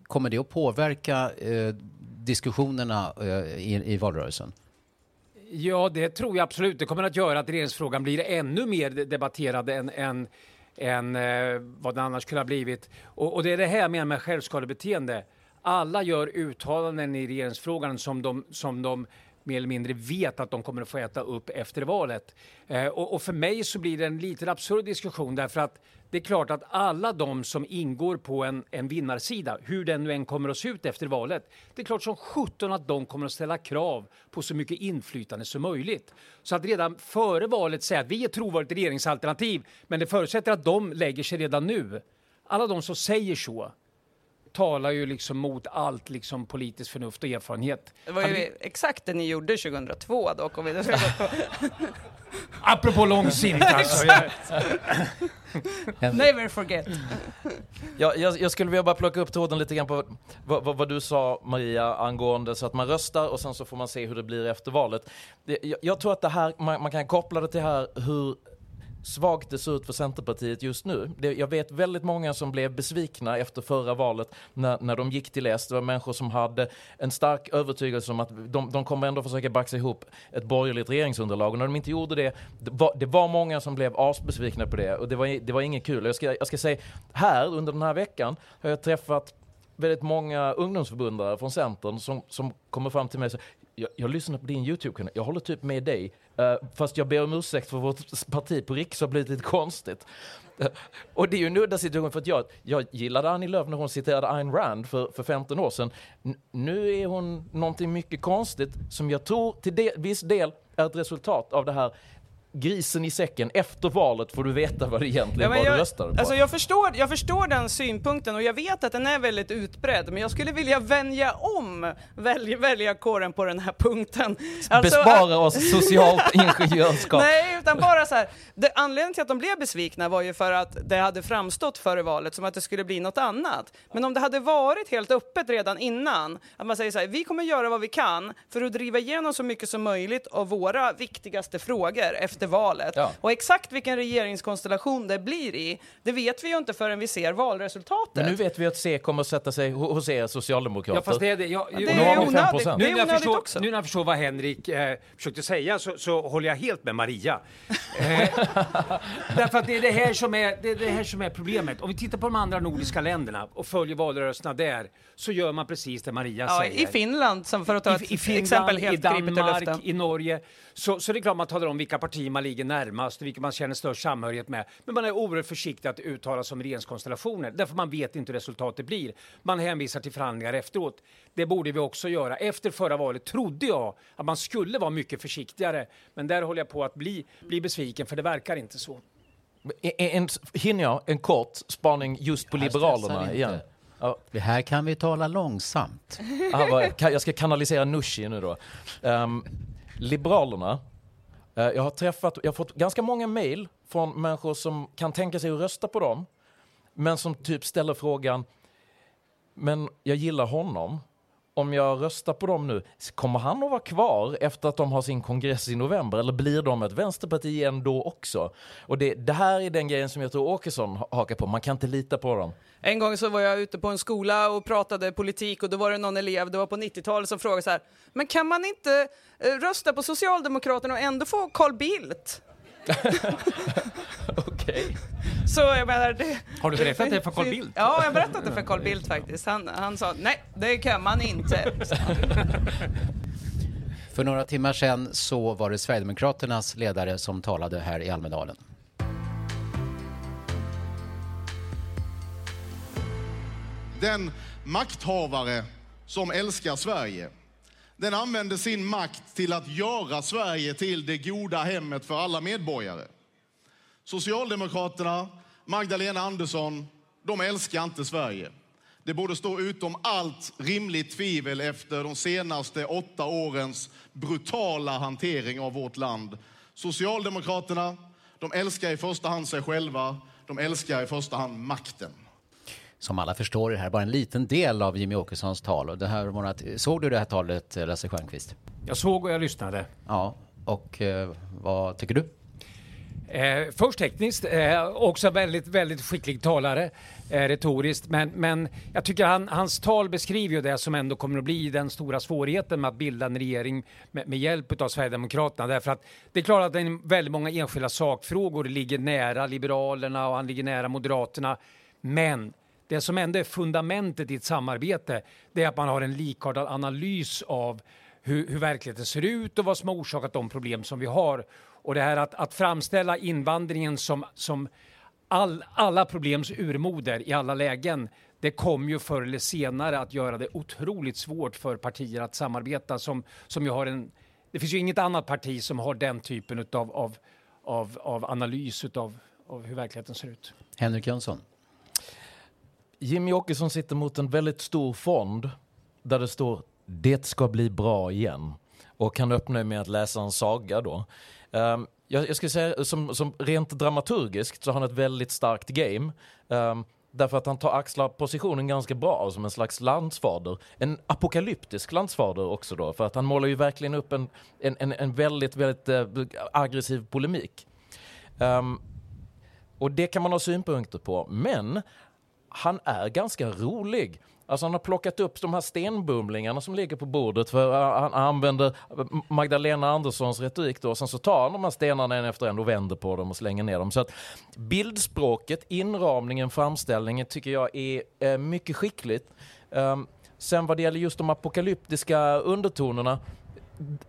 Kommer det att påverka eh, diskussionerna eh, i, i valrörelsen? Ja, det tror jag absolut. Det kommer att göra att regeringsfrågan blir ännu mer debatterad än, än, än eh, vad den annars kunde ha blivit. Och, och det är det här jag menar med självskadebeteende. Alla gör uttalanden i regeringsfrågan som de, som de mer eller mindre vet att de kommer att få äta upp efter valet. Eh, och, och för mig så blir det en lite absurd diskussion därför att det är klart att alla de som ingår på en, en vinnarsida, hur den nu än kommer att se ut efter valet, det är klart som sjutton att de kommer att ställa krav på så mycket inflytande som möjligt. Så att redan före valet säga att vi är trovärdigt regeringsalternativ, men det förutsätter att de lägger sig redan nu. Alla de som säger så talar ju liksom mot allt liksom politiskt förnuft och erfarenhet. Det var ju Hade exakt det ni gjorde 2002 dock. Om vi Apropå långsint alltså. Never forget. Jag, jag, jag skulle vilja bara plocka upp tråden lite grann på vad, vad, vad du sa Maria angående så att man röstar och sen så får man se hur det blir efter valet. Det, jag, jag tror att det här, man, man kan koppla det till här hur svagt det ser ut för Centerpartiet just nu. Det, jag vet väldigt många som blev besvikna efter förra valet när, när de gick till S. Det var människor som hade en stark övertygelse om att de, de kommer ändå försöka baxa ihop ett borgerligt regeringsunderlag. Och när de inte gjorde det, det var, det var många som blev asbesvikna på det och det var, det var inget kul. Jag ska, jag ska säga, här under den här veckan har jag träffat väldigt många ungdomsförbundare från Centern som, som kommer fram till mig och säger jag, jag lyssnar på din YouTube-kanal, jag håller typ med dig. Uh, fast jag ber om ursäkt för vårt parti på Riks har blivit lite konstigt. Uh, och det är ju en udda situation för att jag, jag gillade Annie Lööf när hon citerade Ayn Rand för, för 15 år sedan. N- nu är hon någonting mycket konstigt som jag tror till de, viss del är ett resultat av det här grisen i säcken. Efter valet får du veta vad det egentligen Ja, var jag, du röstade på. Alltså jag, förstår, jag förstår den synpunkten och jag vet att den är väldigt utbredd, men jag skulle vilja vänja om välj, väljarkåren på den här punkten. Alltså, Bespara oss socialt ingenjörskap. Nej, utan bara så här. Det, anledningen till att de blev besvikna var ju för att det hade framstått före valet som att det skulle bli något annat. Men om det hade varit helt öppet redan innan, att man säger så här, vi kommer göra vad vi kan för att driva igenom så mycket som möjligt av våra viktigaste frågor efter valet. Ja. Och exakt vilken regeringskonstellation det blir i, det vet vi ju inte förrän vi ser valresultatet. Men nu vet vi att C kommer att sätta sig ho- hos er socialdemokrater. Ja, fast det är det. Jag, vi 5 procent. Nu när, jag förstår, nu när jag förstår vad Henrik eh, försökte säga så, så håller jag helt med Maria. Eh, därför att det är det, här som är, det är det här som är problemet. Om vi tittar på de andra nordiska länderna och följer valrörelserna där så gör man precis det Maria Ja, säger. I Finland, som för att ta I, ett i Finland, exempel helt i Danmark, i Norge. Så, så det är klart man talar om vilka partier man ligger närmast och vilka man känner störst samhörighet med. Men man är oerhört försiktig att uttala sig om regeringskonstellationer därför man vet inte hur resultatet blir. Man hänvisar till förhandlingar efteråt. Det borde vi också göra. Efter förra valet trodde jag att man skulle vara mycket försiktigare. Men där håller jag på att bli, bli besviken för det verkar inte så. En, en, hinner jag en kort spaning just på Liberalerna igen? inte. Det här kan vi tala långsamt. Ah, kan- jag ska kanalisera Nooshi nu då. Ehm, Liberalerna. Eh, jag har träffat, jag har fått ganska många mejl från människor som kan tänka sig att rösta på dem. Men som typ ställer frågan, men jag gillar honom om jag röstar på dem nu, kommer han att vara kvar efter att de har sin kongress i november eller blir de ett vänsterparti ändå också? Och det, det här är den grejen som jag tror Åkesson ha- hakar på, man kan inte lita på dem. En gång så var jag ute på en skola och pratade politik och då var det någon elev, det var på 90-talet, som frågade så här, men kan man inte eh, rösta på Socialdemokraterna och ändå få Carl Bildt? Okej. Så jag menar, det... Har du berättat det för Carl Bildt? Ja, jag berättade det för Carl Bildt faktiskt. Han, han sa, nej, det kan man inte. För några timmar sedan så var det Sverigedemokraternas ledare som talade här i Almedalen. Den makthavare som älskar Sverige, den använder sin makt till att göra Sverige till det goda hemmet för alla medborgare. Socialdemokraterna, Magdalena Andersson, de älskar inte Sverige. Det borde stå utom allt rimligt tvivel efter de senaste åtta årens brutala hantering av vårt land. Socialdemokraterna, de älskar i första hand sig själva, de älskar i första hand makten. Som alla förstår är det här bara en liten del av Jimmy Åkessons tal. Och det här var att, såg du det här talet, Lasse Stjernkvist? Jag såg och jag lyssnade. Ja, och eh, vad tycker du? Eh, först tekniskt, eh, också väldigt, väldigt skicklig talare, eh, retoriskt. Men, men jag tycker han, hans tal beskriver ju det som ändå kommer att bli den stora svårigheten med att bilda en regering med, med hjälp av Sverigedemokraterna. Därför att det är klart att det är väldigt många enskilda sakfrågor ligger nära Liberalerna och han ligger nära Moderaterna. Men det som ändå är fundamentet i ett samarbete, det är att man har en likartad analys av hur, hur verkligheten ser ut och vad som har orsakat de problem som vi har. Och det här att, att framställa invandringen som, som all, alla problems urmoder i alla lägen, det kommer ju förr eller senare att göra det otroligt svårt för partier att samarbeta som, som ju har en... Det finns ju inget annat parti som har den typen utav, av, av, av analys utav, av hur verkligheten ser ut. Henrik Jönsson? Jimmy Åkesson sitter mot en väldigt stor fond där det står det ska bli bra igen. Och han öppnar med att läsa en saga då. Um, jag, jag skulle säga som, som rent dramaturgiskt så har han ett väldigt starkt game. Um, därför att han tar axlar positionen ganska bra som en slags landsfader. En apokalyptisk landsfader också då. För att han målar ju verkligen upp en, en, en, en väldigt, väldigt uh, aggressiv polemik. Um, och det kan man ha synpunkter på. Men han är ganska rolig. Alltså han har plockat upp de här stenbumlingarna som ligger på bordet för han använder Magdalena Anderssons retorik då. Sen så tar han de här stenarna en efter en och vänder på dem och slänger ner dem. Så att bildspråket, inramningen, framställningen tycker jag är eh, mycket skickligt. Ehm, sen vad det gäller just de apokalyptiska undertonerna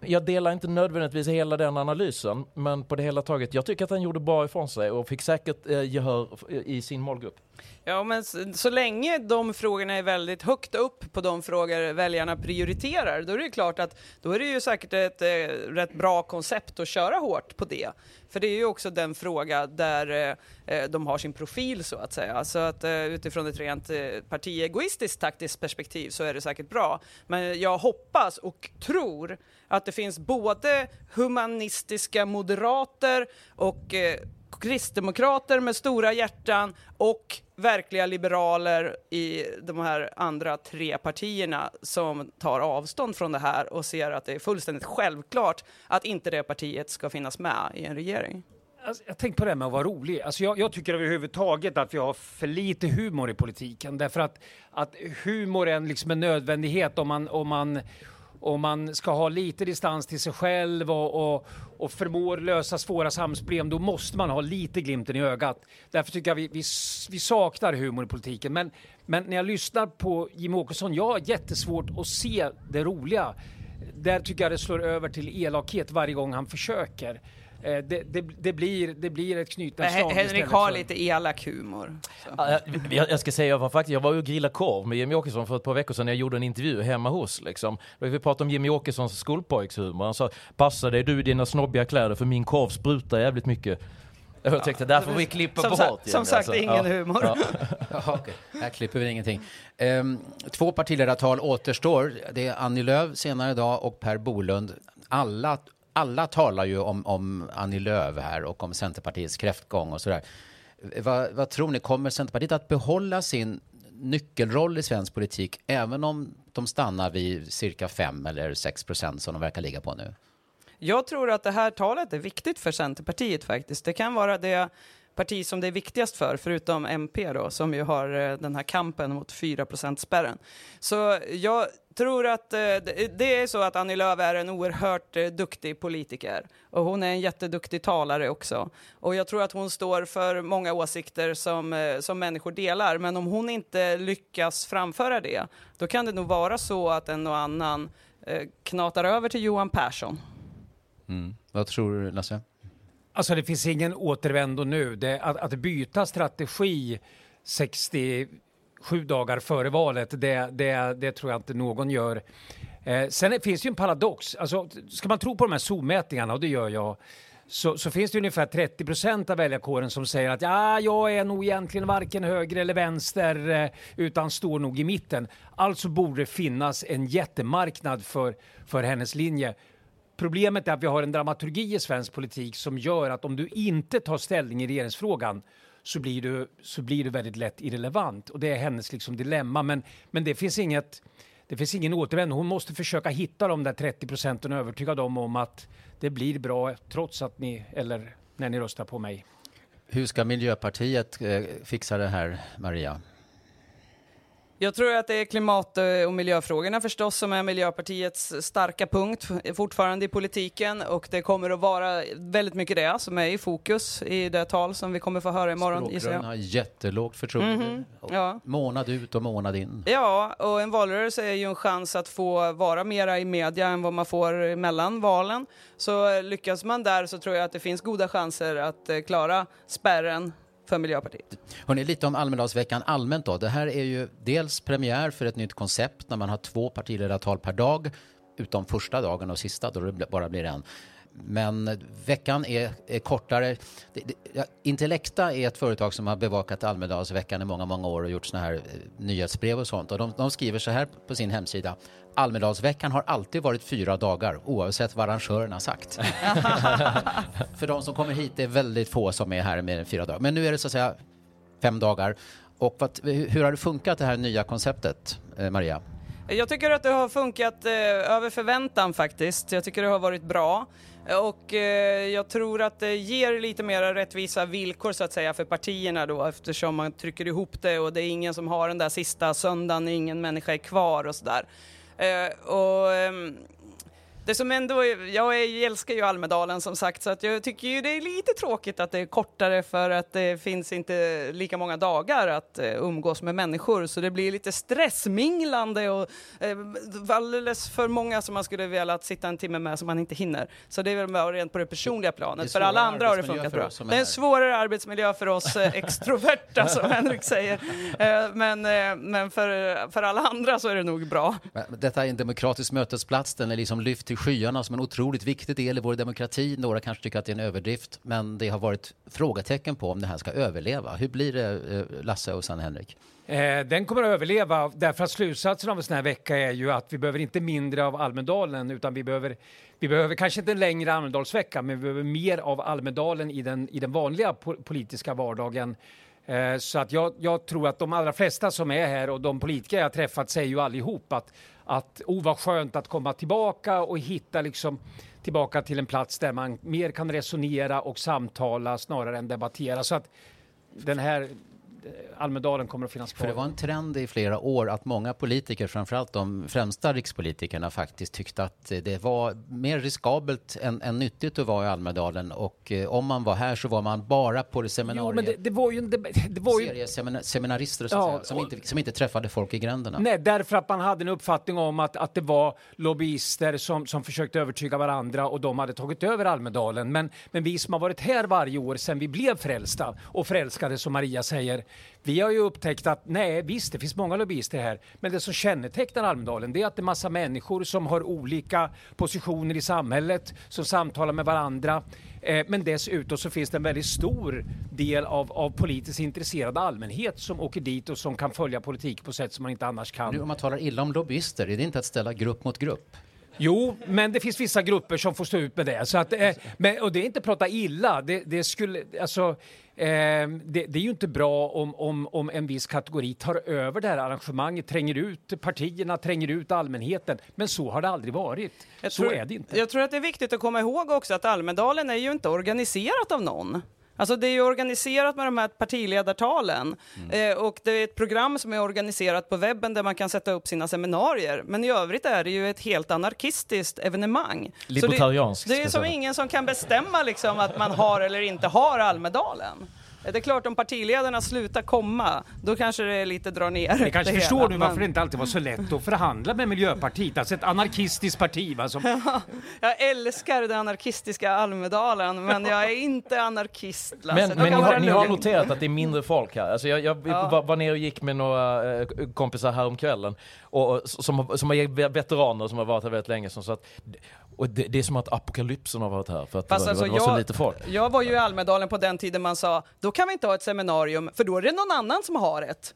jag delar inte nödvändigtvis hela den analysen, men på det hela taget, jag tycker att han gjorde bra ifrån sig och fick säkert eh, gehör i sin målgrupp. Ja, men så, så länge de frågorna är väldigt högt upp på de frågor väljarna prioriterar, då är det klart att då är det ju säkert ett eh, rätt bra koncept att köra hårt på det. För det är ju också den fråga där eh, eh, de har sin profil så att säga. Så att eh, utifrån ett rent eh, partiegoistiskt taktiskt perspektiv så är det säkert bra. Men jag hoppas och tror att det finns både humanistiska moderater och eh, kristdemokrater med stora hjärtan och verkliga liberaler i de här andra tre partierna som tar avstånd från det här och ser att det är fullständigt självklart att inte det partiet ska finnas med i en regering. Alltså, jag tänkte på det här med att vara rolig. Alltså jag, jag tycker överhuvudtaget att vi har för lite humor i politiken. Därför att, att humor är en, liksom en nödvändighet om man, om man om man ska ha lite distans till sig själv och, och, och förmår lösa svåra samhällsproblem, då måste man ha lite glimten i ögat. Därför tycker jag vi, vi, vi saknar humor i politiken. Men, men när jag lyssnar på Jimmie Åkesson, jag har jättesvårt att se det roliga. Där tycker jag det slår över till elakhet varje gång han försöker. Eh, det, det, det, blir, det blir ett knytnävsslag Henrik har lite elak humor. Ja, jag, jag ska säga, jag var faktiskt, jag var ju och grillade korv med Jimmy Åkesson för ett par veckor sedan när jag gjorde en intervju hemma hos. Liksom. Vi pratade om Jimmy Åkessons skolpojkshumor. Han sa, passa dig du i dina snobbiga kläder för min korv sprutar jävligt mycket. Jag tänkte, där får vi klippa som bort. Sagt, som sagt, alltså. ingen Ja. humor. Ja. Jaha, okej. Här klipper vi ingenting. Ehm, två partiledartal återstår. Det är Annie Lööf senare idag och Per Bolund. Alla, alla talar ju om, om Annie Lööf här och om Centerpartiets kräftgång och sådär. Vad, vad tror ni, kommer Centerpartiet att behålla sin nyckelroll i svensk politik, även om de stannar vid cirka 5 eller 6 procent som de verkar ligga på nu? Jag tror att det här talet är viktigt för Centerpartiet faktiskt. Det kan vara det parti som det är viktigast för, förutom MP då, som ju har eh, den här kampen mot 4 spärren. Så jag tror att eh, det är så att Annie Lööf är en oerhört eh, duktig politiker och hon är en jätteduktig talare också. Och jag tror att hon står för många åsikter som, eh, som människor delar, men om hon inte lyckas framföra det, då kan det nog vara så att en och annan knatar över till Johan Persson. Mm. Vad tror du, Lasse? Alltså det finns ingen återvändo nu. Det, att, att byta strategi sju dagar före valet, det, det, det tror jag inte någon gör. Eh, sen finns det ju en paradox. Alltså, ska man tro på de här Zoom-mätningarna, och det gör jag, så, så finns det ungefär 30 procent av väljarkåren som säger att ja, jag är nog egentligen varken höger eller vänster eh, utan står nog i mitten. Alltså borde det finnas en jättemarknad för, för hennes linje. Problemet är att vi har en dramaturgi i svensk politik som gör att om du inte tar ställning i regeringsfrågan så blir du, så blir du väldigt lätt irrelevant. Och det är hennes liksom dilemma. Men, men det finns inget det finns ingen återvändo. Hon måste försöka hitta de där 30 procenten och övertyga dem om att det blir bra trots att ni, eller när ni röstar på mig. Hur ska Miljöpartiet eh, fixa det här, Maria? Jag tror att det är klimat och miljöfrågorna förstås som är Miljöpartiets starka punkt fortfarande i politiken och det kommer att vara väldigt mycket det som är i fokus i det tal som vi kommer få höra imorgon. Språkrören har jättelågt förtroende. Mhm, ja. Månad ut och månad in. Ja, och en valrörelse är ju en chans att få vara mera i media än vad man får mellan valen. Så lyckas man där så tror jag att det finns goda chanser att eh, klara spärren för Miljöpartiet. Hörrni, lite om Almedalsveckan allmänt då. Det här är ju dels premiär för ett nytt koncept när man har två partiledartal per dag, utom första dagen och sista då det bara blir en. Men veckan är, är kortare. Det, det, ja, Intellecta är ett företag som har bevakat Almedalsveckan i många, många år och gjort såna här eh, nyhetsbrev och sånt. Och de, de skriver så här på sin hemsida. Almedalsveckan har alltid varit fyra dagar oavsett vad arrangören har sagt. För de som kommer hit det är väldigt få som är här mer än fyra dagar. Men nu är det så att säga fem dagar. Och vad, hur har det funkat det här nya konceptet, eh, Maria? Jag tycker att det har funkat eh, över förväntan faktiskt. Jag tycker det har varit bra. Och eh, jag tror att det ger lite mer rättvisa villkor så att säga för partierna då eftersom man trycker ihop det och det är ingen som har den där sista söndagen, ingen människa är kvar och sådär. Eh, och ehm, det som ändå, är- jag älskar ju Almedalen som sagt så att jag tycker ju det är lite tråkigt att det är kortare för att det finns inte lika många dagar att eh, umgås med människor så det blir lite stressminglande och eh, alldeles för många som man skulle vilja sitta en timme med som man inte hinner. Så det är väl rent på det personliga planet. För alla andra har det funkat bra. Det är en svårare arbetsmiljö för oss eh, extroverta som Henrik säger. Eh, men men för, för alla andra så är det nog bra. Detta är en demokratisk mötesplats. Den är liksom lyft till skyarna som en otroligt viktig del i vår demokrati. Några kanske tycker att det är en överdrift, men det har varit frågetecken på om det här ska överleva. Hur blir det, eh, Lasse och sen Henrik? Eh, den kommer att överleva därför att slutsatsen av en sån här vecka är ju att vi behöver inte mindre av Almedalen utan vi behöver, vi behöver kanske inte en längre Almedalsvecka men vi behöver mer av Almedalen i den, i den vanliga po- politiska vardagen. Eh, så att jag, jag tror att de allra flesta som är här och de politiker jag har träffat säger ju allihop att, att oh, vad skönt att komma tillbaka och hitta liksom tillbaka till en plats där man mer kan resonera och samtala snarare än debattera. Så att den här Almedalen kommer att finnas kvar. För det var en trend i flera år att många politiker, framförallt de främsta rikspolitikerna, faktiskt tyckte att eh, det var mer riskabelt än, än nyttigt att vara i Almedalen. Och eh, om man var här så var man bara på det Jo, seminariet. men det, det var ju... Det, det var ju Seriesemina- seminarister så Ja, säga, som, och- inte, som inte träffade folk i gränderna. Nej, därför att man hade en uppfattning om att, att det var lobbyister som, som försökte övertyga varandra och de hade tagit över Almedalen. Men, men vi som har varit här varje år sedan vi blev frälsta och förälskade som Maria säger, vi har ju upptäckt att nej visst, det finns många lobbyister här, men det som kännetecknar Almedalen det är att det är massa människor som har olika positioner i samhället, som samtalar med varandra. Eh, men dessutom så finns det en väldigt stor del av, av politiskt intresserad allmänhet som åker dit och som kan följa politik på sätt som man inte annars kan. Nu, om man talar illa om lobbyister, är det inte att ställa grupp mot grupp? Jo, men det finns vissa grupper som får stå ut med det. Så att, eh, men, och det är inte prata illa. Det, det skulle, alltså, eh, det, det är ju inte bra om, om, om en viss kategori tar över det här arrangemanget, tränger ut partierna, tränger ut allmänheten. Men så har det aldrig varit. Jag så tror, är det inte. Jag tror att det är viktigt att komma ihåg också att Almedalen är ju inte organiserat av någon. Alltså det är ju organiserat med de här partiledartalen Mm. eh, och det är ett program som är organiserat på webben där man kan sätta upp sina seminarier. Men i övrigt är det ju ett helt anarkistiskt evenemang. Libertarianskt, Det, det är som ingen som kan bestämma liksom att man har eller inte har Almedalen. Eh, Det är klart, om partiledarna slutar komma, då kanske det är lite dra ner Ni kanske det förstår hela, nu varför men- det inte alltid var så lätt att förhandla med Miljöpartiet, alltså ett anarkistiskt parti. Va, som, Jag älskar den anarkistiska Almedalen, men jag är inte anarkist, Lasse. Men, men ni, har, ni har noterat att det är mindre folk här. Alltså jag jag Ja. var, var nere och gick med några eh, kompisar häromkvällen och, och, som, som är veteraner som har varit här väldigt länge. Som, så att, och det, det är som att apokalypsen har varit här för att Fast det, var, alltså, det var så jag- lite folk. Jag var ju i Almedalen på den tiden man sa, då kan vi inte ha ett seminarium, för då är det någon annan som har ett.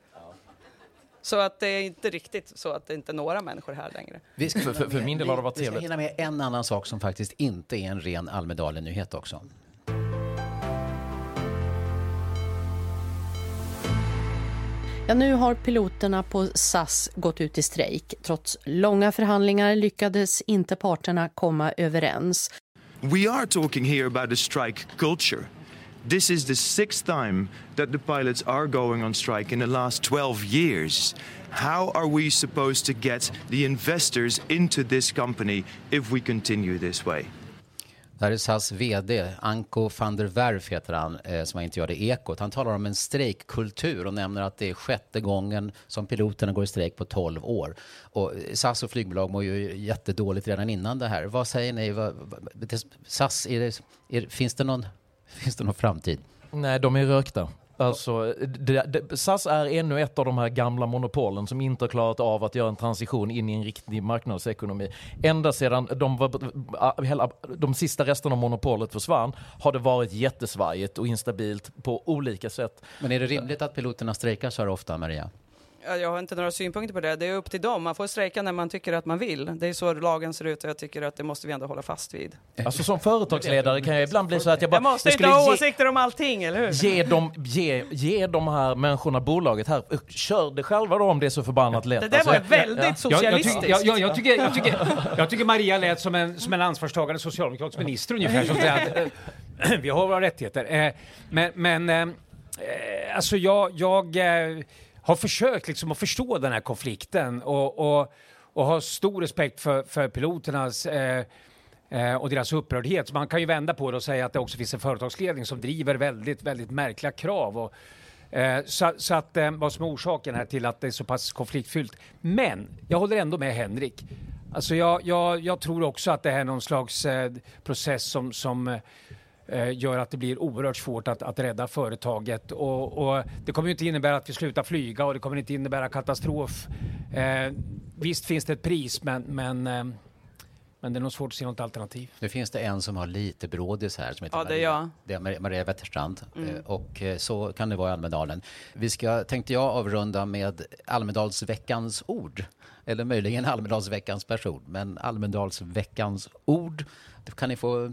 Så att det är inte riktigt så att det inte är några människor här längre. Vi ska, För- för- för min del har det varit vi ska trevligt. hinna med en annan sak som faktiskt inte är en ren Almedalen-nyhet också. Ja, nu har piloterna på SAS gått ut i strejk. Trots långa förhandlingar lyckades inte parterna komma överens. We are talking here about a strike culture. This is the sixth time that the pilots are going on strike in the last 12 years. How are we supposed to get the investors into this company if we continue this way? Det här är SAS VD, Anko van der Werf heter han, eh, som var intervjuad i Ekot. Han talar om en strejkkultur och nämner att det är sjätte gången som piloterna går i strejk på 12 år. Och SAS och flygbolag mår ju jättedåligt redan innan det här. Vad säger ni? Vad, SAS, är det, är, finns, det någon, finns det någon framtid? Nej, de är rökta. Alltså, det, det, SAS är ännu ett av de här gamla monopolen som inte har klarat av att göra en transition in i en riktig marknadsekonomi. Ända sedan de, var, äh, hela, de sista resterna av monopolet försvann har det varit jättesvajigt och instabilt på olika sätt. Men är det rimligt att piloterna strejkar så här ofta, Maria? Ja, Jag har inte några synpunkter på det. Det är upp till dem. Man får strejka när man tycker att man vill. Det är så lagen ser ut och jag tycker att det måste vi ändå hålla fast vid. Alltså som företagsledare kan jag ibland bli så att jag bara... Jag måste jag inte ha ge- åsikter om allting, eller hur? Ge, dem, ge, ge de här människorna bolaget här. Kör det själva då om det är så förbannat lätt. Det där var väldigt jag, tycker, jag, jag, jag, tycker, jag, tycker, jag tycker Maria lät som en, som en ansvarstagande socialdemokratisk minister ungefär. Som säger att, vi har våra rättigheter. Eh, Men, men eh, eh, alltså jag, jag har försökt liksom att förstå den här konflikten och, och, och har stor respekt för, för piloternas eh, eh, och deras upprördhet. Så man kan ju vända på det och säga att det också finns en företagsledning som driver väldigt, väldigt märkliga krav. Och, eh, så, så att eh, vad som är orsaken här till att det är så pass konfliktfyllt. Men jag håller ändå med Henrik. Alltså jag, jag, jag tror också att det här är någon slags eh, process som, som eh, gör att det blir oerhört svårt att, att rädda företaget. Och, och det kommer inte innebära att vi slutar flyga och det kommer inte innebära katastrof. Eh, visst finns det ett pris, men, men, eh, men det är nog svårt att se något alternativ. Nu finns det en som har lite brådis här som heter Ja, det är Maria, jag. det är Maria- Maria Wetterstrand. Mm. Eh, Och eh, så kan det vara i Almedalen. Vi ska, tänkte jag, avrunda med Almedalsveckans ord. Eller möjligen Almedalsveckans person. Men Almedalsveckans ord det kan ni få eh,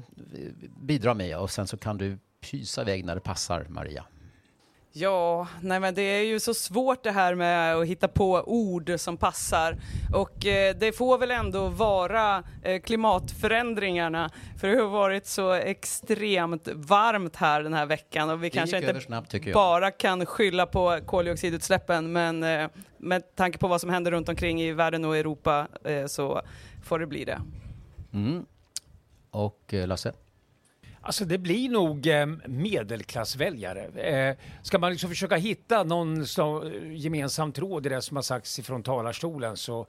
bidra med och sen så kan du pysa iväg när det passar, Maria. Ja, nej men det är ju så svårt det här med att hitta på ord som passar. Och eh, det får väl ändå vara eh, klimatförändringarna. För det har varit så extremt varmt här den här veckan. Och vi Det kanske inte snabbt, bara kan skylla på koldioxidutsläppen. Men eh, med tanke på vad som händer runt omkring i världen och Europa så får det bli det. Mm. Och Lasse? Alltså det blir nog eh, medelklassväljare. Eh, ska man liksom försöka hitta någon så, gemensam tråd i det som har sagts ifrån talarstolen så,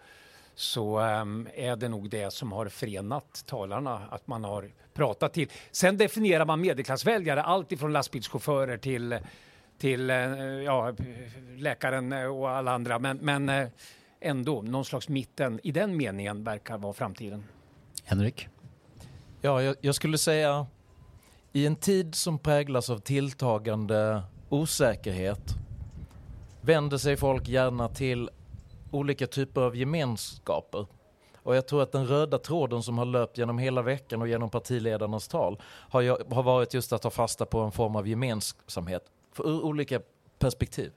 så ehm, är det nog det som har förenat talarna, att man har pratat till. Sen definierar man medelklassväljare allt ifrån lastbilschaufförer till, till eh, ja, läkaren och alla andra. Men, men eh, ändå, någon slags mitten i den meningen verkar vara framtiden. Henrik? Ja, jag, jag skulle säga i en tid som präglas av tilltagande osäkerhet vänder sig folk gärna till olika typer av gemenskaper. Och jag tror att den röda tråden som har löpt genom hela veckan och genom partiledarnas tal har, har varit just att ta fasta på en form av gemensamhet för, ur olika perspektiv.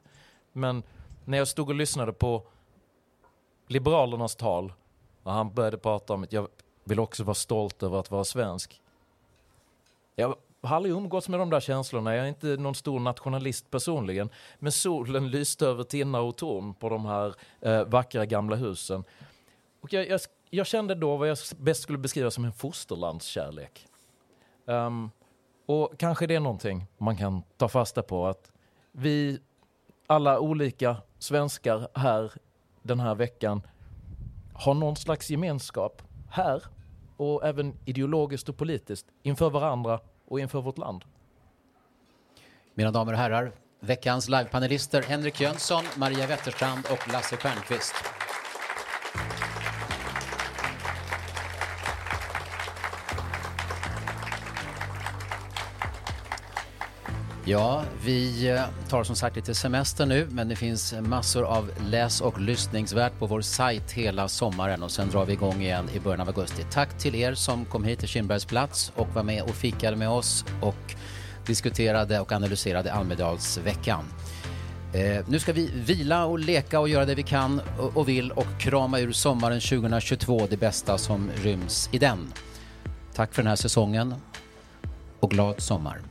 Men när jag stod och lyssnade på Liberalernas tal och han började prata om att jag vill också vara stolt över att vara svensk. Jag har aldrig umgåtts med de där känslorna. Jag är inte någon stor nationalist personligen. Men solen lyste över tinnar och torn på de här eh, vackra gamla husen. Och jag, jag, jag, kände då vad jag bäst skulle beskriva som en fosterlandskärlek. Um, och kanske det är någonting man kan ta fasta på. Att vi alla olika svenskar här den här veckan har någon slags gemenskap här och även ideologiskt och politiskt inför varandra och inför vårt land. Mina damer och herrar, veckans livepanelister Henrik Jönsson, Maria Wetterstrand och Lasse Stjernkvist. Ja, vi eh, tar som sagt lite semester nu, men det finns massor av läs och lyssningsvärt på vår sajt hela sommaren och sen drar vi igång igen i början av augusti. Tack till er som kom hit till Kinbergs plats och var med och fikade med oss och diskuterade och analyserade Almedalsveckan. Eh, nu ska vi vila och leka och göra det vi kan och, och vill och krama ur sommaren 2022 det bästa som ryms i den. Tack för den här säsongen och glad sommar.